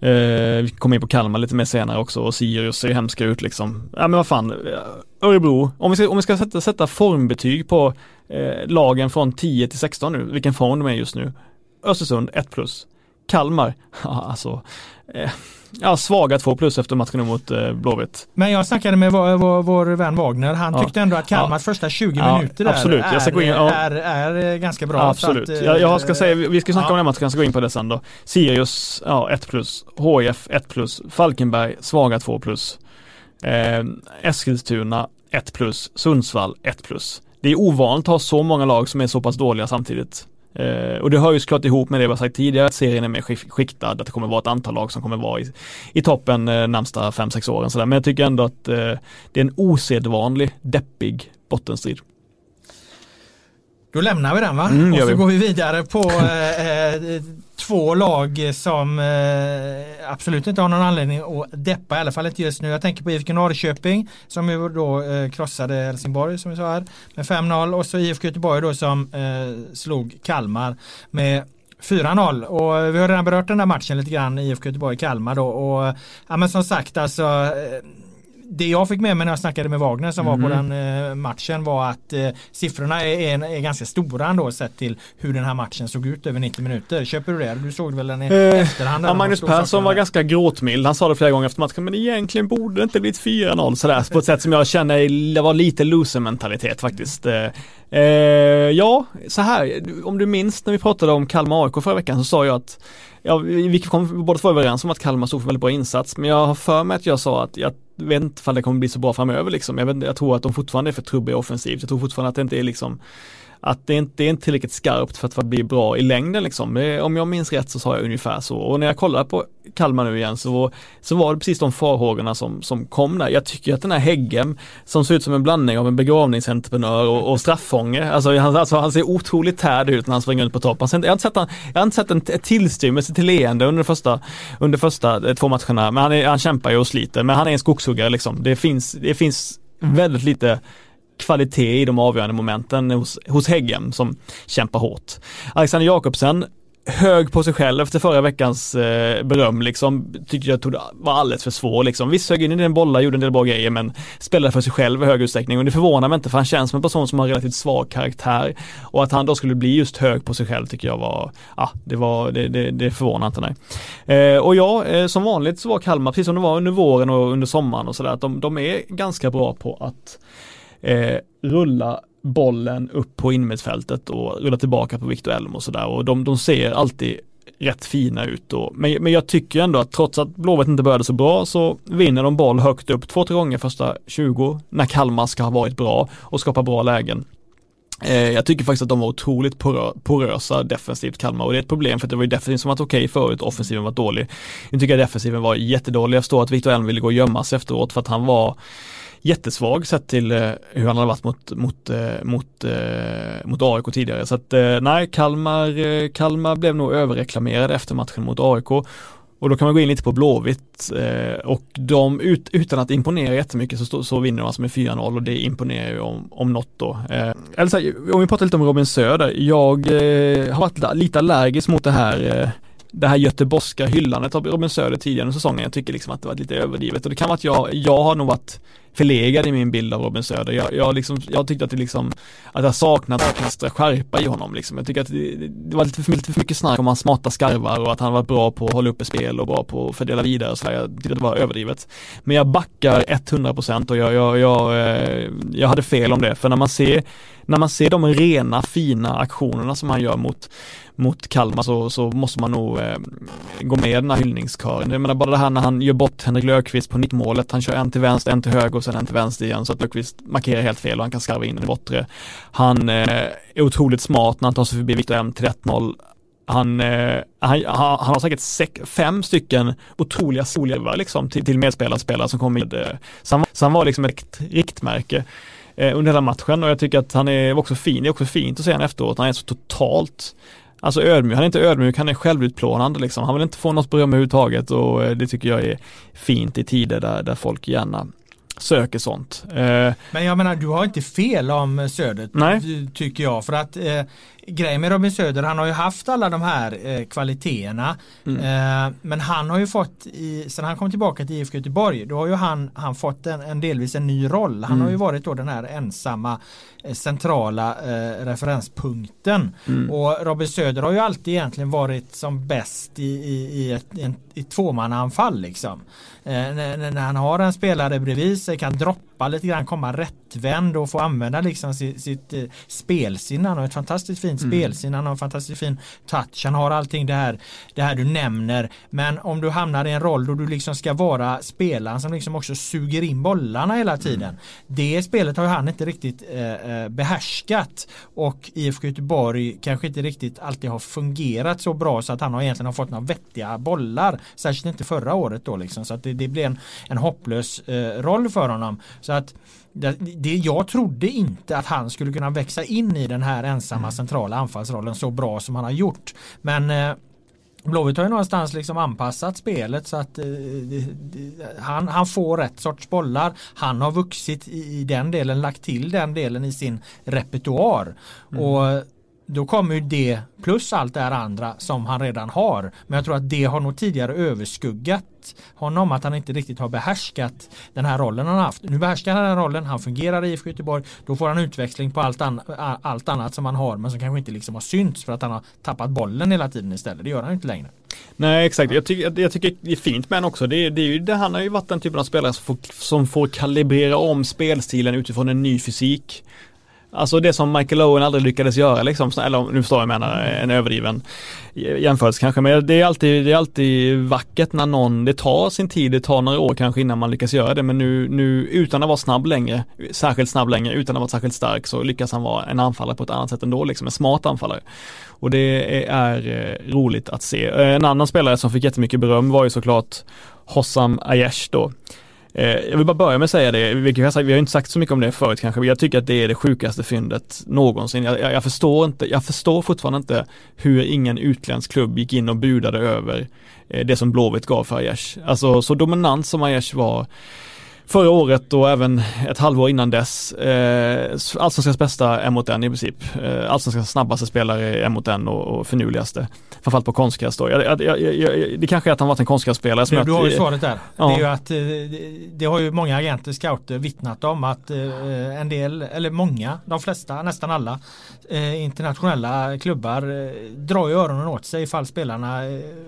Eh, vi kommer in på Kalmar lite mer senare också och Sirius ser ju hemska ut liksom. Ja men vad fan, eh, Örebro, om vi ska, om vi ska sätta, sätta formbetyg på eh, lagen från 10 till 16 nu, vilken form de är just nu. Östersund 1 plus. Kalmar, alltså, eh, ja svaga 2 plus efter matchen mot eh, Blåvitt. Men jag snackade med vår, vår, vår vän Wagner, han ja. tyckte ändå att Kalmars ja. första 20 ja, minuter där absolut. Är, jag ska gå in, ja. är, är, ganska bra. Absolut, att, jag, jag, ska säga, vi ska snacka om den matchen, jag ska gå in på det sen då. Sirius, ja 1 plus, HIF 1 plus, Falkenberg svaga 2 plus, eh, Eskilstuna 1 plus, Sundsvall 1 plus. Det är ovanligt att ha så många lag som är så pass dåliga samtidigt. Eh, och det hör ju såklart ihop med det vi har sagt tidigare, att serien är mer skiktad, att det kommer vara ett antal lag som kommer vara i, i toppen eh, närmsta 5-6 åren. Sådär. Men jag tycker ändå att eh, det är en osedvanlig, deppig bottenstrid. Då lämnar vi den va? Mm, och så vi. går vi vidare på eh, eh, två lag som eh, absolut inte har någon anledning att deppa, i alla fall inte just nu. Jag tänker på IFK Norrköping som ju då eh, krossade Helsingborg som vi sa här med 5-0 och så IFK Göteborg då som eh, slog Kalmar med 4-0 och vi har redan berört den där matchen lite grann IFK Göteborg-Kalmar då och ja men som sagt alltså eh, det jag fick med mig när jag snackade med Wagner som mm. var på mhm. den eh, matchen var att eh, siffrorna är, är, ganska stora ändå sett till hur den här matchen såg ut över 90 minuter. Köper du det? Du såg väl den i eh, efterhand? Ja, Magnus Persson var ganska gråtmild. Han sa det flera gånger efter matchen men egentligen borde det inte blivit 4-0 sådär på ett sätt som jag känner det var lite loser mentalitet faktiskt. Eh, eh, ja, så här, om du minns när vi pratade om Kalmar AIK förra veckan så sa jag att ja, vi kom båda två överens om att Kalmar stod för väldigt bra insats men jag har för mig att jag sa att jag vet inte ifall det kommer bli så bra framöver liksom. Jag, vet, jag tror att de fortfarande är för trubbiga offensivt. Jag tror fortfarande att det inte är liksom att det inte är tillräckligt skarpt för att bli bra i längden liksom. Eh, om jag minns rätt så sa jag ungefär så. Och när jag kollar på Kalmar nu igen så, så var det precis de farhågorna som, som kom där. Jag tycker att den här Häggen som ser ut som en blandning av en begravningsentreprenör och, och straffånge. Alltså han, alltså han ser otroligt tärd ut när han springer runt på topp. Jag har inte sett, han, jag har inte sett en tillstymmelse till leende under första, under första eh, två matcherna. Men han, är, han kämpar ju och sliter. Men han är en skogshuggare liksom. Det finns, det finns väldigt lite kvalitet i de avgörande momenten hos, hos Häggen som kämpar hårt. Alexander Jakobsen hög på sig själv efter förra veckans eh, beröm liksom. Tyckte jag tog, var alldeles för svår liksom. Visst högg in i den bollar, gjorde en del bra grejer men spelade för sig själv i hög utsträckning och det förvånar mig inte för han känns som en person som har relativt svag karaktär. Och att han då skulle bli just hög på sig själv tycker jag var, ja det var, det, det, det förvånar inte mig. Eh, och ja, eh, som vanligt så var Kalmar, precis som det var under våren och under sommaren och sådär, att de, de är ganska bra på att eh, rulla bollen upp på innermittfältet och rulla tillbaka på Victor Elm och sådär och de, de ser alltid rätt fina ut och, men, men jag tycker ändå att trots att Blåvitt inte började så bra så vinner de boll högt upp två, tre gånger första 20 när Kalmar ska ha varit bra och skapa bra lägen. Eh, jag tycker faktiskt att de var otroligt porösa defensivt Kalmar och det är ett problem för att det var ju defensivt som varit okej okay förut offensiven var dålig. Nu tycker jag defensiven var jättedålig. Jag förstår att Victor Elm ville gå och gömma sig efteråt för att han var jättesvag sett till eh, hur han har varit mot, mot, eh, mot, eh, mot AIK tidigare. Så att nej, Kalmar, Kalmar blev nog överreklamerade efter matchen mot AIK. Och då kan man gå in lite på Blåvitt och de ut, utan att imponera jättemycket så, så vinner de alltså med 4-0 och det imponerar ju om, om något då. eller så här, om vi pratar lite om Robin Söder, jag har varit lite allergisk mot det här det här göteborgska hyllandet av Robin Söder tidigare under säsongen. Jag tycker liksom att det var lite överdrivet och det kan vara att jag, jag har nog varit förlegad i min bild av Robin Söder. Jag, jag, liksom, jag tyckte att det liksom, att jag saknat extra skärpa i honom liksom. Jag tycker att det, det var lite för, lite för mycket snack om hans smarta skarvar och att han var bra på att hålla uppe spel och bra på att fördela vidare och så Jag tyckte att det var överdrivet. Men jag backar 100% och jag, jag, jag, eh, jag hade fel om det. För när man ser, när man ser de rena fina aktionerna som han gör mot mot Kalmar så, så måste man nog eh, gå med i den här hyllningskören. Jag menar bara det här när han gör bort Henrik Löfqvist på målet. han kör en till vänster, en till höger och sen en till vänster igen så att Löfqvist markerar helt fel och han kan skarva in den i bortre. Han eh, är otroligt smart när han tar sig förbi Viktor M till 1-0 han, eh, han, han, har säkert sex, fem stycken otroliga solgivare liksom, till, till medspelare spelare som kommer med. Eh, så, han, så han var liksom ett riktmärke eh, under hela matchen och jag tycker att han är också fin. Det är också fint att se honom efteråt. Han är så totalt Alltså ödmjuk, han är inte ödmjuk, han är självutplånande liksom. Han vill inte få något beröm överhuvudtaget och eh, det tycker jag är fint i tider där, där folk gärna söker sånt. Eh, Men jag menar, du har inte fel om Söder, Nej. tycker jag. För att eh, grejen med Robin Söder, han har ju haft alla de här eh, kvaliteterna. Mm. Eh, men han har ju fått, i, sen han kom tillbaka till IFK Göteborg, då har ju han, han fått en, en delvis en ny roll. Han mm. har ju varit då den här ensamma eh, centrala eh, referenspunkten. Mm. Och Robin Söder har ju alltid egentligen varit som bäst i, i, i ett en, i tvåmannaanfall liksom. Eh, när, när han har en spelare bredvid sig kan droppa lite grann, komma rättvänd och få använda liksom sitt, sitt eh, spelsinne. Han har ett fantastiskt fint mm. spelsinne, han har en fantastiskt fin touch, han har allting det här, det här du nämner. Men om du hamnar i en roll då du liksom ska vara spelaren som liksom också suger in bollarna hela tiden. Mm. Det spelet har han inte riktigt eh, eh behärskat och IFK Göteborg kanske inte riktigt alltid har fungerat så bra så att han har egentligen har fått några vettiga bollar. Särskilt inte förra året då liksom. Så att det, det blir en, en hopplös eh, roll för honom. Så att det, det, jag trodde inte att han skulle kunna växa in i den här ensamma mm. centrala anfallsrollen så bra som han har gjort. Men eh, Blåvitt har ju någonstans liksom anpassat spelet så att eh, han, han får rätt sorts bollar. Han har vuxit i, i den delen, lagt till den delen i sin repertoar. Mm. Och då kommer ju det plus allt det här andra som han redan har. Men jag tror att det har nog tidigare överskuggat honom att han inte riktigt har behärskat den här rollen han haft. Nu behärskar han den här rollen, han fungerar i IFK Göteborg, då får han utväxling på allt, an allt annat som han har men som kanske inte liksom har synts för att han har tappat bollen hela tiden istället. Det gör han inte längre. Nej exakt, jag, tycker, jag tycker det är fint med honom också. Det, det är ju, det, han har ju varit den typen av spelare som får, som får kalibrera om spelstilen utifrån en ny fysik. Alltså det som Michael Owen aldrig lyckades göra liksom, eller nu förstår jag menar, en överdriven jämförelse kanske, men det är alltid, det är alltid vackert när någon, det tar sin tid, det tar några år kanske innan man lyckas göra det, men nu, nu utan att vara snabb längre, särskilt snabb längre, utan att vara särskilt stark så lyckas han vara en anfallare på ett annat sätt ändå, liksom en smart anfallare. Och det är, eh, roligt att se. Eh, en annan spelare som fick jättemycket beröm var ju såklart Hossam Aiesh då. Eh, jag vill bara börja med att säga det, vilket jag sagt, vi har inte sagt så mycket om det förut kanske, men jag tycker att det är det sjukaste fyndet någonsin. Jag, jag, jag, förstår inte, jag förstår fortfarande inte hur ingen utländsk klubb gick in och budade över eh, det som Blåvitt gav för Aiesh. Alltså så dominant som Aiesh var förra året och även ett halvår innan dess. Eh, Allsvenskans bästa är mot en i princip. Eh, Allsvenskans snabbaste spelare är mot en och, och finurligaste. Framförallt på konstgräs då. Jag, jag, jag, det kanske är att han varit en konstgrässpelare. Du, du har ju svaret där. Ja. Det, är ju att, eh, det har ju många agenter, scouter vittnat om att eh, en del, eller många, de flesta, nästan alla eh, internationella klubbar drar ju öronen åt sig ifall spelarna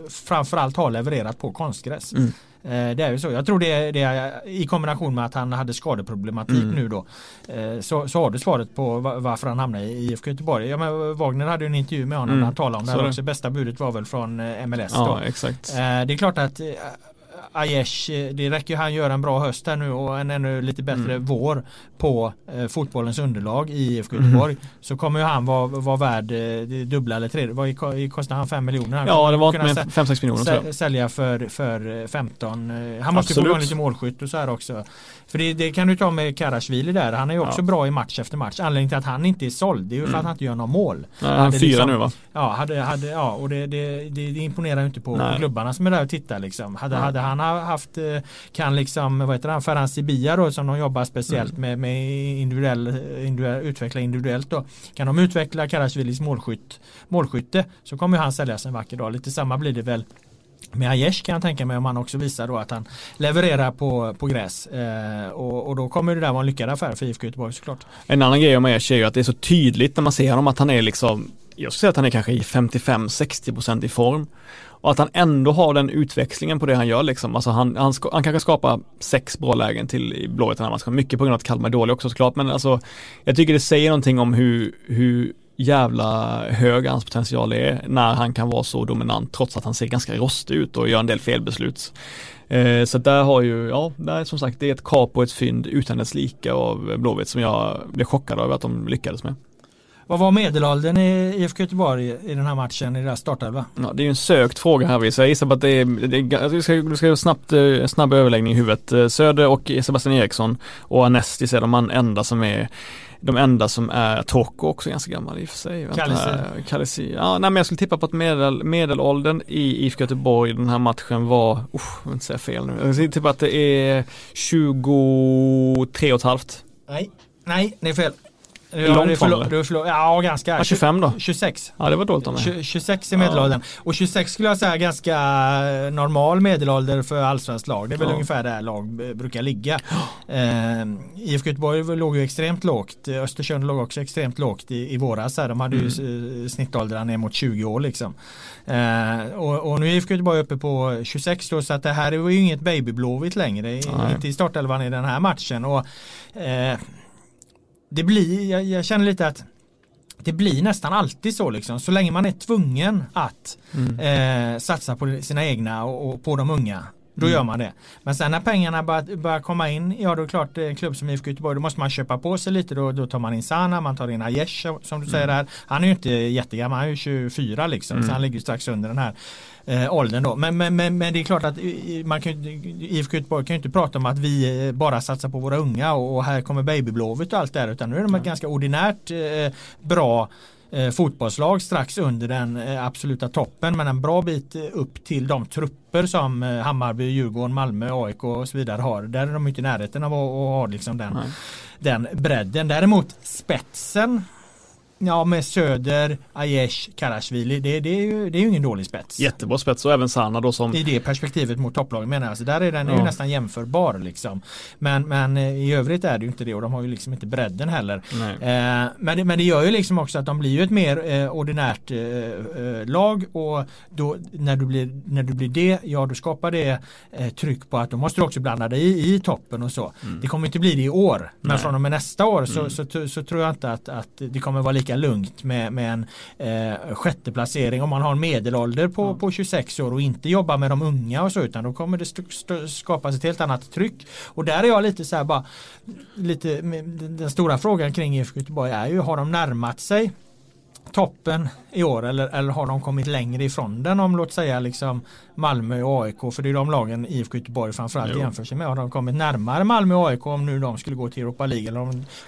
framförallt har levererat på konstgräs. Mm. Eh, det är ju så. Jag tror det det är i kombination med att han hade skadeproblematik mm. nu då. Eh, så, så har du svaret på varför han hamnade i IFK Göteborg. Ja, men Wagner hade ju en intervju med honom mm. när han talade om det här också. Bästa budet var väl från eh, MLS ja, då. Exakt. Det är klart att Aiesh, det räcker ju han göra en bra höst här nu och en ännu lite bättre mm. vår på eh, fotbollens underlag i IFK mm. Göteborg. Mm. Så kommer ju han vara, vara värd eh, dubbla eller tre. Vad kostar han 5 miljoner? Ja det var med 5-6 miljoner tror jag. Sälja för, för 15. Eh, han måste Absolut. få igång lite målskytt och så här också. För det, det kan du ta med Karasvili där. Han är ju också ja. bra i match efter match. Anledningen till att han inte är såld det är ju för mm. att han inte gör några mål. Nej, han fyra liksom, nu va? Ja, hade, hade, ja och det, det, det, det imponerar ju inte på Nej. klubbarna som är där och tittar liksom. Hade, hade han haft kan liksom, vad heter han, Ferhan Sibia då som de jobbar speciellt mm. med, med individuell, individuell, utveckla individuellt då. Kan de utveckla Karasvilis målskytt, målskytte så kommer han säljas en vacker dag. Lite samma blir det väl med Aiesh kan jag tänka mig om han också visar då att han levererar på, på gräs. Eh, och, och, då kommer det där vara en lyckad affär för IFK Göteborg såklart. En annan grej om Aiesh är ju att det är så tydligt när man ser honom att han är liksom jag skulle säga att han är kanske i 55-60% i form. Och att han ändå har den utväxlingen på det han gör liksom. Alltså han, han, ska, han kanske skapar sex bra lägen till Blåvitt den här matchen. Mycket på grund av att Kalmar är dålig också såklart. Men alltså jag tycker det säger någonting om hur, hur jävla hög hans potential är när han kan vara så dominant trots att han ser ganska rostig ut och gör en del felbeslut. Eh, så där har ju, ja, där som sagt det är ett kap och ett fynd utan dess lika av Blåvitt som jag blev chockad över att de lyckades med. Vad var medelåldern i IFK Göteborg i den här matchen i deras startelva? Ja, det är ju en sökt fråga här vi. Så jag gissar på att det är, det är vi ska, ska snabbt, eh, snabb överläggning i huvudet. Eh, Söder och Sebastian Eriksson och Anestis är de enda som är de enda som är Toko också ganska gammal i och för sig. Kalisi. Ja, nej men jag skulle tippa på att medel, medelåldern i IFK Göteborg den här matchen var, usch, jag vill inte säga fel nu. Jag skulle tippa att det är 23 och ett halvt. Nej, nej, det är fel. Ja, långt från det? Förlor, ja, ganska. Ja, 25 då? 26. Ja, det var dåligt av mig. 26 är medelåldern. Ja. Och 26 skulle jag säga ganska normal medelålder för allsvenskt lag. Det är väl ja. ungefär där lag brukar ligga. Eh, IFK Göteborg låg ju extremt lågt. Östersund låg också extremt lågt i, i våras. Här. De hade mm. ju snittåldrar ner mot 20 år liksom. Eh, och, och, nu är IFK Göteborg uppe på 26 då så att det här är ju inget babyblåvitt längre. Nej. Inte i startelvan i den här matchen. Och, eh, det blir, jag, jag, känner lite att det blir nästan alltid så liksom. Så länge man är tvungen att mm. eh, satsa på sina egna och, och på de unga. Då mm. gör man det. Men sen när pengarna börjar, börjar komma in, ja då är det klart en klubb som IFK Göteborg, då måste man köpa på sig lite. Då, då tar man in Sana, man tar in Aiesh som du säger mm. där. Han är ju inte jättegammal, han är ju 24 liksom. Mm. Så han ligger strax under den här eh, åldern då. Men, men, men, men, det är klart att man kan, IFK Göteborg kan ju inte prata om att vi eh, bara satsar på våra unga och, och här kommer babyblåvitt och allt det där. Utan nu är de ett ganska ordinärt eh, bra eh, fotbollslag strax under den eh, absoluta toppen men en bra bit eh, upp till de trupper som eh, Hammarby, Djurgården, Malmö, AIK och så vidare har. Där är de inte i närheten av att, ha liksom den, den bredden. Däremot spetsen Ja med Söder, Aiesh, Karasvili. Det, det, är ju, det är ju ingen dålig spets. Jättebra spets och även Sanna då som I det perspektivet mot topplagen menar jag. Så där är den ja. ju nästan jämförbar liksom. Men, men eh, i övrigt är det ju inte det och de har ju liksom inte bredden heller. Eh, men, det, men det gör ju liksom också att de blir ju ett mer eh, ordinärt eh, eh, lag och då när du, blir, när du blir det, ja då skapar det eh, tryck på att då måste du också blanda dig i, i toppen och så. Mm. Det kommer inte bli det i år. Men Nej. från och med nästa år så, mm. så, så, så, tror jag inte att, att det kommer vara lika lika lugnt med, med en eh, sjätte placering om man har en medelålder på, mm. på 26 år och inte jobbar med de unga och så utan då kommer det skapas ett helt annat tryck. Och där är jag lite så här bara lite den stora frågan kring IFK Göteborg är ju har de närmat sig toppen i år eller, eller har de kommit längre ifrån den om låt säga liksom Malmö och AIK för det är de lagen IFK Göteborg framförallt jo. jämför sig med. Har de kommit närmare Malmö och AIK om nu de skulle gå till Europa League eller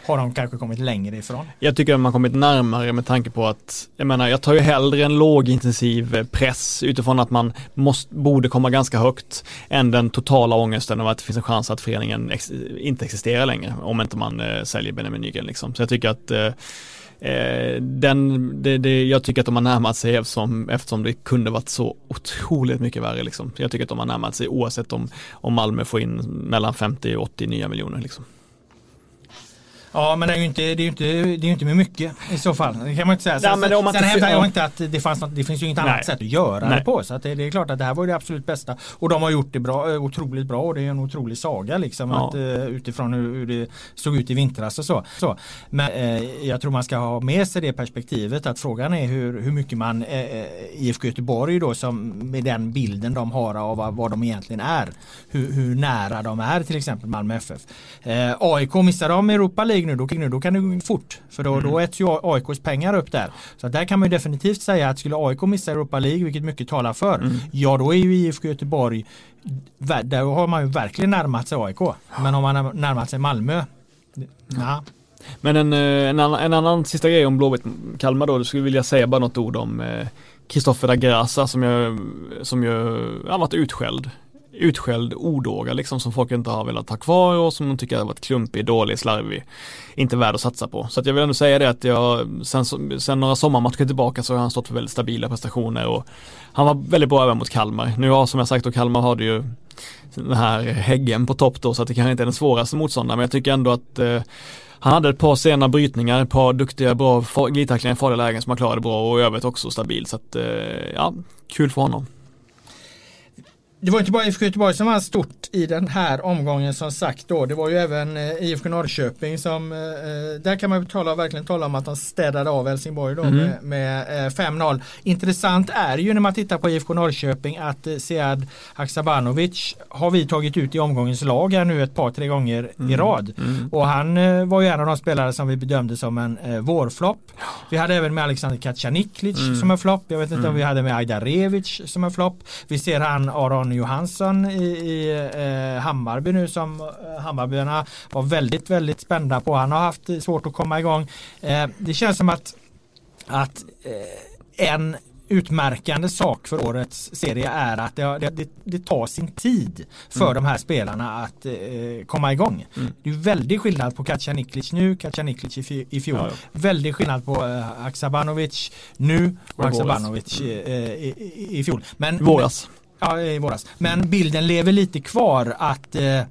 har de kanske kommit längre ifrån? Jag tycker att man kommit närmare med tanke på att jag menar jag tar ju hellre en lågintensiv press utifrån att man måste, borde komma ganska högt än den totala ångesten av att det finns en chans att föreningen ex, inte existerar längre om inte man eh, säljer Benjamin Nygren liksom. Så jag tycker att eh, Eh, Eh, den, det, det, jag tycker att de har närmat sig eftersom, eftersom det kunde varit så otroligt mycket värre. Liksom. Jag tycker att de har närmat sig oavsett om, om Malmö får in mellan 50 och 80 nya miljoner. Liksom. Ja men det är ju inte, det är inte, det är inte med mycket i så fall. Det kan man inte säga. Sen, ja, sen, sen hävdar jag inte att det, fanns något, det finns ju inget Nej. annat sätt att göra Nej. det på. Så att det, det, är klart att det här var det absolut bästa. Och de har gjort det bra, eh, otroligt bra och det är en otrolig saga liksom. Ja. Att, uh, utifrån hur, hur, det såg ut i vintras och så. så. Men uh, jag tror man ska ha med sig det perspektivet att frågan är hur, hur mycket man uh, IFK Göteborg då som med den bilden de har av vad, vad de egentligen är. Hur, hur, nära de är till exempel Malmö FF. AIK missar de Europa League nu, då, då kan det gå fort. För då, mm. då äts ju AIKs pengar upp där. Så där kan man ju definitivt säga att skulle AIK missa Europa League, vilket mycket talar för, mm. ja då är ju IFK Göteborg, där har man ju verkligen närmat sig AIK. Men har man närmat sig Malmö, ja. Men en, eh, en, annan, en annan sista grej om Blåvitt Kalmar då, du skulle vilja säga bara något ord om Kristoffer eh, Dagrasa som ju, som ju har varit utskälld utskälld odåga liksom som folk inte har velat ha kvar och som de tycker har varit klumpig, dålig, slarvig. Inte värd att satsa på. Så att jag vill ändå säga det att jag, sen, sen några sommarmatcher tillbaka så har han stått för väldigt stabila prestationer och han var väldigt bra även mot Kalmar. Nu har som jag sagt och Kalmar har det ju den här Häggen på topp då så att det kanske inte är den svåraste motståndaren men jag tycker ändå att eh, han hade ett par sena brytningar, ett par duktiga bra glidtacklingar i farliga lägen som han klarade bra och i övrigt också stabil så att eh, ja, kul för honom det var inte bara IFK Göteborg som var stort i den här omgången som sagt då. Det var ju även eh, IFK Norrköping som, eh, eh, där kan man tala, verkligen tala om att de städade av Helsingborg då mm. med, med 5-0. Intressant är ju när man tittar på IFK Norrköping att Sead Haksabanovic har vi tagit ut i omgångens lag här nu ett par tre gånger mm. i rad. Mm. Och han var ju en av de spelare som vi bedömde som en vårflopp. Vi hade även med Alexander Kacaniklic mm. som en flopp. Jag vet inte om mm. vi hade med Ajdarevic som en flopp. Vi ser han Aron Johansson i, i eh, Hammarby nu som eh, Hammarbyarna var väldigt, väldigt spända på. Han har haft svårt att komma igång. Eh, det känns som att, att eh, en utmärkande sak för årets serie är att det, det, det tar sin tid för mm. de här spelarna att eh, komma igång. Mm. Det är väldigt skillnad på Kacaniklic nu, Kacaniklic i, i fjol. Ja, ja. Väldigt skillnad på eh, Aksabanovic nu och Aksabanovic mm. eh, i, i, fjol. Men, Våras. Ja, i våras. Men bilden lever lite kvar att eh,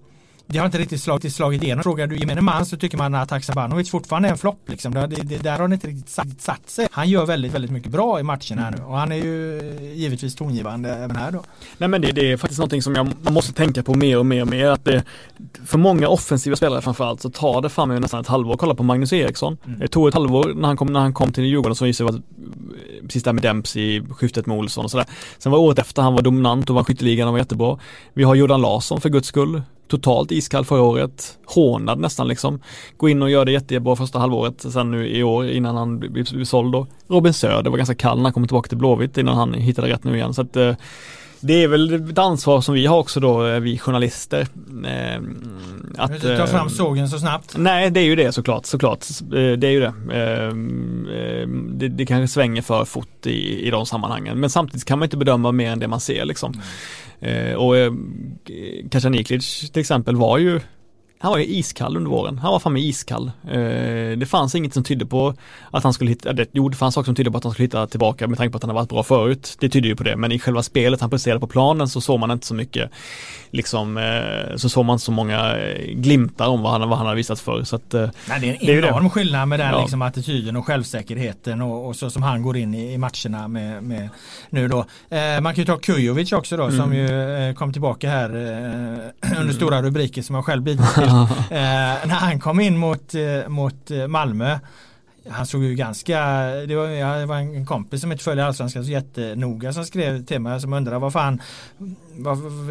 det har inte riktigt slagit, slagit igenom. Frågar du gemene man så tycker man att Haksabanovic fortfarande är en flopp. Liksom. Det, det, där har det inte riktigt satt, satt, sig. Han gör väldigt, väldigt mycket bra i matcherna här nu och han är ju givetvis tongivande även här då. Nej men det, det är faktiskt någonting som jag måste tänka på mer och mer och mer. Att det, för många offensiva spelare framförallt så tar det fan mig nästan ett halvår. Kolla på Magnus Eriksson. Mm. Det tog ett halvår när han kom, när han kom till Djurgården som visade att precis där med Dempsey, skiftet med Olsson och sådär. Sen var året efter han var dominant och vann skytteligan och var jättebra. Vi har Jordan Larsson för guds skull totalt iskall förra året, hånad nästan liksom. Gå in och gör det jättebra första halvåret sen nu i år innan han blev såld då. Robin Söder var ganska kall när han kom tillbaka till Blåvitt innan han hittade rätt nu igen så att eh, det är väl ett ansvar som vi har också då, eh, vi journalister. Eh, att, ta fram eh, sågen så snabbt? Nej, det är ju det såklart, såklart. Eh, det är ju det. Eh, det, det kanske svänger för fort i, i de sammanhangen. Men samtidigt kan man inte bedöma mer än det man ser liksom. Mm. Eh, och Kacaniklic till exempel var ju han var ju iskall under våren. Han var fan med iskall. Eh, det fanns inget som tydde på att han skulle hitta, det, jo det fanns saker som tydde på att han skulle hitta tillbaka med tanke på att han har varit bra förut. Det tyder ju på det, men i själva spelet han presterade på planen så såg man inte så mycket, liksom, eh, så såg man inte så många eh, glimtar om vad han, vad han har visat för. Så att, Nej, det är en det enorm är skillnad med den ja. liksom, attityden och självsäkerheten och, och, så som han går in i, i matcherna med, med nu då. Man kan ju ta Kujovic också då mm. som ju kom tillbaka här under stora rubriker som jag själv bidragit till Eh, när han kom in mot, eh, mot eh, Malmö han såg ju ganska, det var, jag var en kompis som inte följer allsvenskan så jättenoga som skrev till mig som undrade vad fan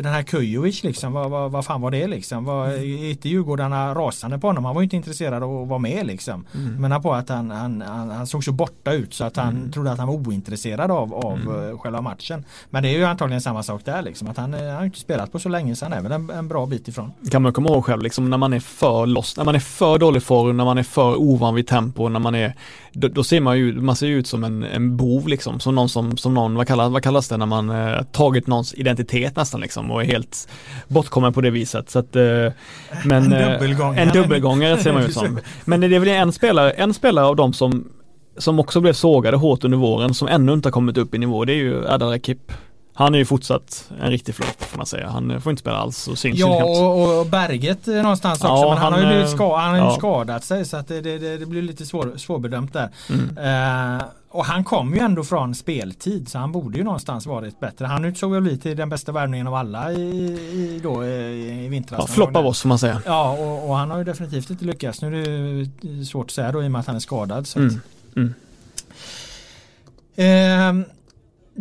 den här Kujovic liksom, vad, vad, vad fan var det liksom? Var mm. inte Djurgårdarna rasande på honom? Han var ju inte intresserad av att vara med liksom. Mm. Men på att han, han, han, han, såg så borta ut så att han mm. trodde att han var ointresserad av, av mm. Eh, själva matchen. Men det är ju antagligen samma sak där liksom. Att han, han har inte spelat på så länge så han är väl en, en bra bit ifrån. Kan man komma ihåg själv liksom när man är för lost, när man är för dålig form, när man är för ovan vid tempo, när man är då, då, ser man ju, man ser ut som en, en bov liksom, som någon som, som någon, vad kallas, vad kallas det när man eh, tagit någons identitet nästan liksom och är helt bortkommen på det viset. Så att, eh, men, en eh, dubbelgångare. En dubbelgångare ser man ut som. Men det är väl en spelare, en spelare av dem som, som också blev sågade hårt under våren som ännu inte har kommit upp i nivå. Det är ju Adal Ekip. Han är ju fortsatt en riktig flopp får man säga. Han får inte spela alls och syns Ja och, och Berget någonstans också. Ja, men han, han, har ju ska, han har ja. skadat sig så att det, det, det blir lite svår, svårbedömt där. Mm. Uh, och han kom ju ändå från speltid så han borde ju någonstans varit bättre. Han utsåg väl till den bästa värvningen av alla i, i, då, i, i vintras. Ja, flopp av oss får man säga. Ja och, och, han har ju definitivt inte lyckats. Nu är det svårt att säga då i och med att han är skadad. Så mm. Mm. Uh,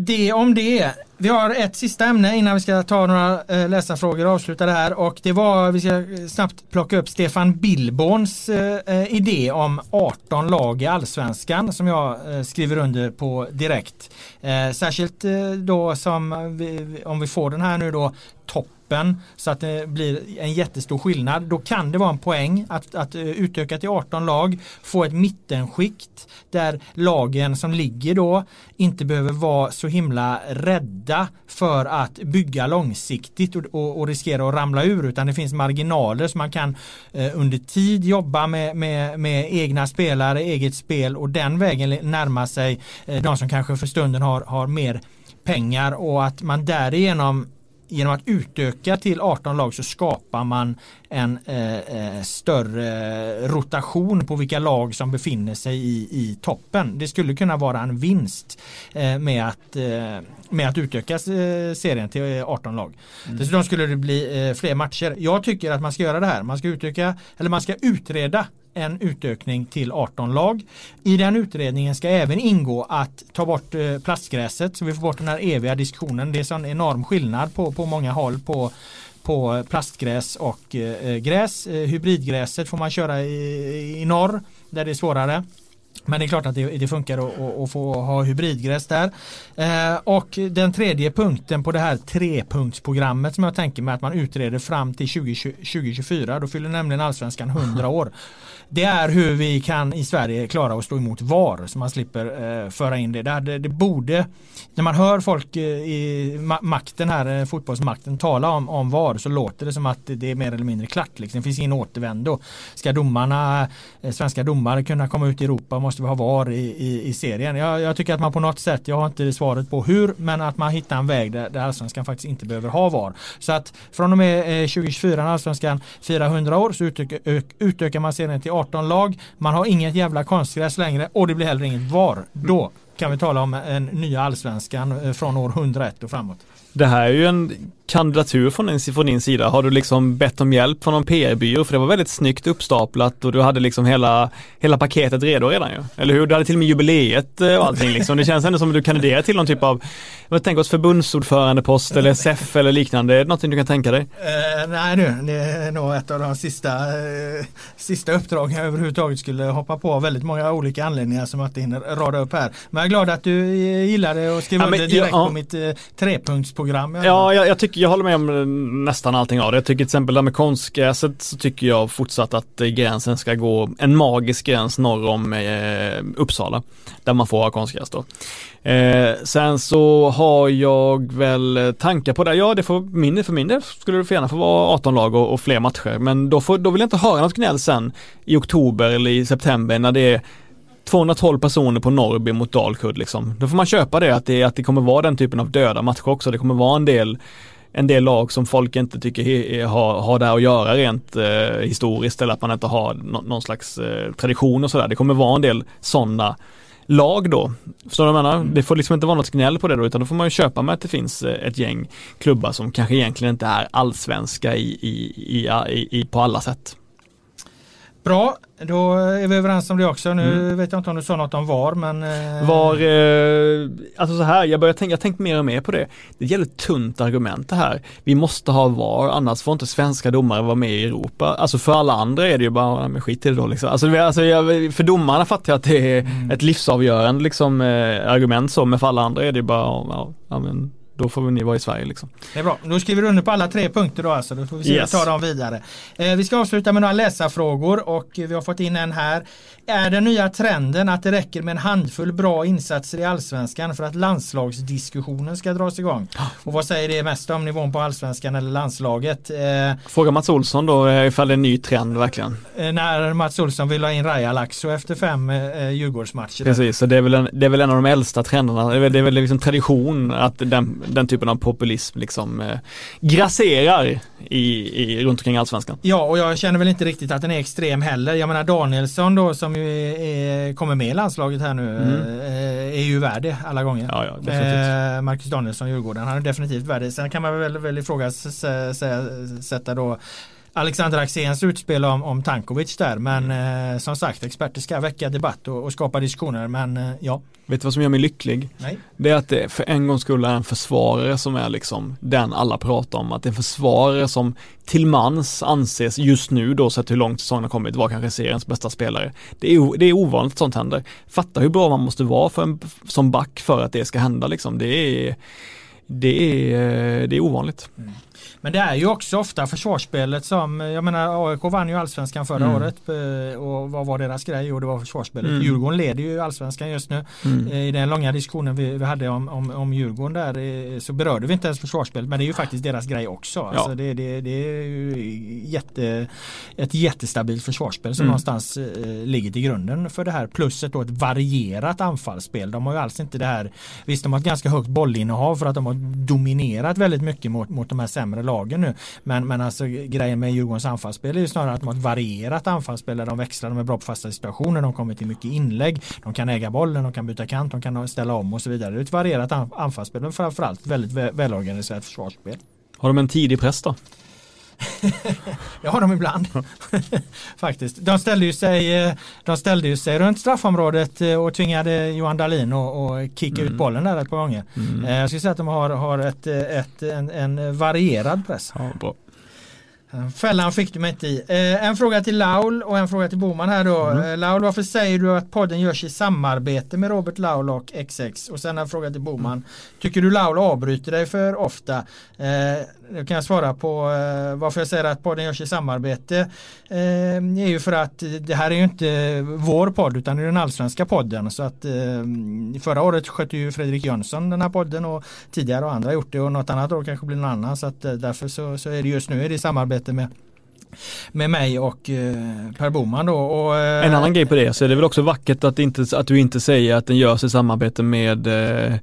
det om det. Vi har ett sista ämne innan vi ska ta några eh, läsarfrågor och avsluta det här och det var, vi ska eh, snabbt plocka upp Stefan Billborns eh, eh idé om 18 lag i allsvenskan som jag eh, skriver under på direkt. Eh, särskilt då som vi, om vi får den här nu då topp gruppen så att det blir en jättestor skillnad. Då kan det vara en poäng att, att eh, utöka till 18 lag, få ett mittenskikt där lagen som ligger då inte behöver vara så himla rädda för att bygga långsiktigt och, och, och riskera att ramla ur utan det finns marginaler så man kan eh, under tid jobba med, med, med egna spelare, eget spel och den vägen närma sig eh, de som kanske för stunden har, har mer pengar och att man därigenom genom att utöka till 18 lag så skapar man en eh, eh, större rotation på vilka lag som befinner sig i, i toppen. Det skulle kunna vara en vinst eh, med, att, eh, med att utöka eh, serien till 18 lag. Mm. Dessutom skulle det bli eh, fler matcher. Jag tycker att man ska göra det här. Man ska utöka eller man ska utreda en utökning till 18 lag. I den utredningen ska även ingå att ta bort eh, plastgräset så vi får bort den här eviga diskussionen. Det är sån enorm skillnad på, på många håll på på plastgräs och eh, gräs. Eh, hybridgräset får man köra i, i norr där det är svårare. Men det är klart att det, det funkar att, att få ha hybridgräs där. Eh, och den tredje punkten på det här trepunktsprogrammet som jag tänker mig att man utreder fram till 20, 2024. Då fyller nämligen allsvenskan 100 år det är hur vi kan i Sverige klara att stå emot VAR så man slipper eh, föra in det. Det, det borde, när man hör folk eh, i ma makten här, eh, fotbollsmakten tala om, om VAR så låter det som att det är mer eller mindre klart. Liksom. Det finns ingen återvändo. Ska domarna, eh, svenska domare kunna komma ut i Europa måste vi ha VAR i, i, i serien. Jag, jag, tycker att man på något sätt, jag har inte svaret på hur, men att man hittar en väg där, där allsvenskan faktiskt inte behöver ha VAR. Så att från och med eh, 2024 när allsvenskan firar 100 år så utökar, utökar man serien till 18 lag. Man har inget jävla konstgräs längre och det blir heller inget VAR. Då kan vi tala om en nya allsvenskan eh, från år 101 och framåt. Det här är ju en kandidatur från din, från din sida. Har du liksom bett om hjälp från någon PR-byrå? För det var väldigt snyggt uppstaplat och du hade liksom hela, hela paketet redo redan ju. Eller hur? Du hade till och med jubileet eh, och allting liksom. Det känns ändå som att du kandiderar till någon typ av, vad tänker oss förbundsordförandepost eller SEF eller liknande. Är det någonting du kan tänka dig? Uh, nej nu, det är nog ett av de sista, uh, sista uppdragen jag överhuvudtaget skulle hoppa på. Väldigt många olika anledningar som jag inte hinner rada upp här. Men jag är glad att du gillade att skriva ja, under direkt ja, på mitt uh, trepunktsprogram. Ja, jag, jag, tycker, jag håller med om nästan allting av det. Jag tycker till exempel det med konstgräset så tycker jag fortsatt att eh, gränsen ska gå en magisk gräns norr om eh, Uppsala. Där man får ha konstgräs då. Eh, sen så har jag väl tankar på det. Ja, det får min, för min del skulle det för gärna få vara 18 lag och, och fler matcher. Men då, får, då vill jag inte höra något gnäll sen i oktober eller i september när det är 212 personer på Norrby mot Dalkurd liksom. Då får man köpa det att, det att det kommer vara den typen av döda matcher också. Det kommer vara en del en del lag som folk inte tycker har, har där att göra rent eh, historiskt eller att man inte har no, någon slags eh, tradition och sådär. Det kommer vara en del sådana lag då. Förstår du vad jag menar? Mm. Det får liksom inte vara något gnäll på det då utan då får man ju köpa med att det finns eh, ett gäng klubbar som kanske egentligen inte är allsvenska i, i, i, i på alla sätt. Bra, då är vi överens om det också. Nu mm. vet jag inte om du sa något om VAR men... Eh... VAR, eh, alltså så här, jag börjar tänka, jag tänkt mer och mer på det. Det ett jävligt tunt argument det här. Vi måste ha VAR, annars får inte svenska domare vara med i Europa. Alltså för alla andra är det ju bara, men skit i det då liksom. Alltså, alltså för domarna fattar jag att det är mm. ett livsavgörande liksom eh, argument så, men för alla andra är det ju bara, ja, ja men då får ni vara i Sverige liksom. Det är bra. Då skriver du under på alla tre punkter då alltså. Då får vi se yes. ta dem vidare. Eh, vi ska avsluta med några läsarfrågor och vi har fått in en här. Är den nya trenden att det räcker med en handfull bra insatser i allsvenskan för att landslagsdiskussionen ska dras igång? Och vad säger det mest om nivån på allsvenskan eller landslaget? Eh, Fråga Mats Olsson då eh, ifall det är en ny trend verkligen. Eh, när Mats Olsson vill ha in Rajalaxo efter fem eh, Djurgårdsmatcher. Precis, så det är, väl en, det är väl en av de äldsta trenderna. Det är väl, det är väl liksom tradition att den den typen av populism liksom eh, grasserar i, i, runt omkring allsvenskan. Ja, och jag känner väl inte riktigt att den är extrem heller. Jag menar Danielsson då som ju är, kommer med i landslaget här nu mm. eh, är ju värd det alla gånger. Ja, ja, definitivt. Eh, Marcus Danielsson, Djurgården, han är definitivt värd det. Sen kan man väl, väl ifrågasätta då Alexander Axéns utspel om, om Tankovic där. Men mm. eh, som sagt, experter ska väcka debatt och, och skapa diskussioner. Men eh, ja. Vet du vad som gör mig lycklig? Nej. Det är att det för en gång skulle är en försvarare som är liksom den alla pratar om. Att det är en försvarare som till mans anses just nu då sett hur långt säsongen har kommit vara kanske seriens bästa spelare. Det är, det är ovanligt att sånt händer. Fatta hur bra man måste vara för en, som back för att det ska hända liksom. Det är det är, det är ovanligt. Mm. Men det är ju också ofta försvarsspelet som, jag menar AIK vann ju allsvenskan förra Mm. året eh, och vad var deras grej? Jo det var försvarsspelet. Mm. Djurgården leder ju allsvenskan just nu. Mm. Eh, I den långa diskussionen vi, vi hade om, om, om Djurgården där eh, så berörde vi inte ens försvarsspelet men det är ju faktiskt deras grej också. Alltså det, det, det är ju jätte, ett jättestabilt försvarsspel som Mm. någonstans eh, ligger till grunden för det här. Plus ett, då ett varierat anfallsspel. De har ju alls inte det här, visst de har ett ganska högt bollinnehav för att de har dominerat väldigt mycket mot, mot de här sämre lagen nu. Men, men alltså grejen med Djurgårdens anfallsspel är ju snarare att de har ett varierat anfallsspel där de växlar, de är bra på fasta situationer, de kommer till mycket inlägg, de kan äga bollen, de kan byta kant, de kan ställa om och så vidare. Det är ett varierat anfallsspel men framförallt väldigt välorganiserat försvarsspel. Har de en tidig press då? Jag har dem ibland. Faktiskt. De ställde, ju sig, eh, de ställde ju sig runt straffområdet eh, och tvingade Johan Dahlin att kicka Mm. ut bollen där ett par gånger. Mm. Eh, Jag skulle säga att de har, har ett, ett, en, en varierad press. Ja, bra. Fällan fick du mig inte i. En fråga till Laul och en fråga till Boman här då. Mm. Laul, varför säger du att podden görs i samarbete med Robert Laul och XX? Och sen en fråga till Boman. Tycker du Laul avbryter dig för ofta? Jag då kan jag svara på eh, varför jag säger att podden görs i samarbete. Eh, är ju för att det här är ju inte vår podd utan det är den allsvenska podden. Så att eh, förra året skötte ju Fredrik Jönsson den här podden och tidigare har andra gjort det och något annat år kanske blir någon annan. Så att eh, därför så, så är det just nu är det i samarbete med med mig och eh, Per Boman då. Och, eh, En annan grej på det så är det väl också vackert att, inte, att du inte säger att den görs i samarbete med eh,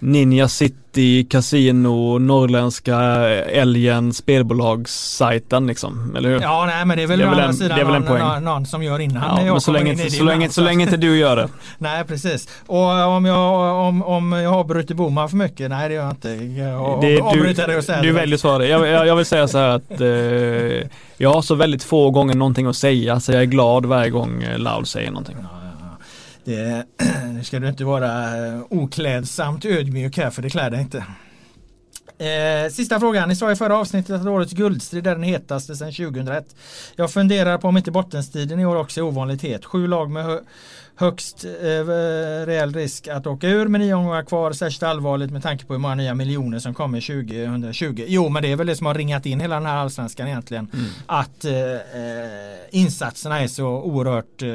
Ninja City, Casino, Norrländska Älgen, spelbolagssajten liksom, eller hur? Ja, nej men det är väl Det är väl en- det är väl en någon, någon, någon som gör innan. Ja, jag men så länge, in inte, så, länge, så länge inte du gör det. Nej precis. Och om jag, om, om jag avbryter Boman för mycket, nej det gör jag inte. Jag det avbryter det och säger du det. väljer det. Jag, jag, jag vill säga så här att eh, jag har så väldigt få gånger någonting att säga så jag är glad varje gång eh, Laul säger någonting. Ja. Det nu ska du inte vara eh, oklädsamt ödmjuk här för det klär dig inte. Eh, sista frågan. Ni sa i förra avsnittet att årets guldstrid är den hetaste sedan 2001. Jag funderar på om inte bottenstriden i år också är ovanligt het. Sju lag med hö högst eh, reell risk att åka ur med nio omgångar kvar. Särskilt allvarligt med tanke på hur många nya miljoner som kommer 2020. Jo men det är väl det som har ringat in hela den här allsvenskan egentligen. Mm. Att eh, eh, insatserna är så oerhört eh,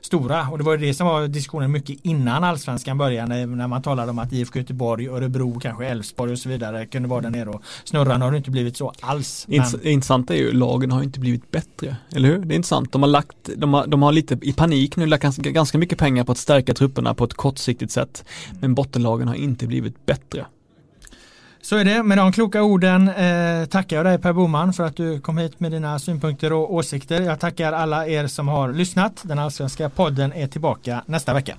stora. Och det var ju det som var diskussionen mycket innan allsvenskan började. När man talade om att IFK Göteborg, Örebro, kanske Elfsborg och så vidare kunde vara där nere och snurra. Nu har det inte blivit så alls. Men, Int- Intressant är ju, lagen har inte blivit bättre, eller hur? Det är intressant. De har lagt, de har, de har lite i panik nu lagt ganska, ganska mycket pengar på att stärka trupperna på ett kortsiktigt sätt. Men bottenlagen har inte blivit bättre. Så är det. Med de kloka orden eh, tackar jag dig Per Boman för att du kom hit med dina synpunkter och åsikter. Jag tackar alla er som har lyssnat. Den allsvenska podden är tillbaka nästa vecka.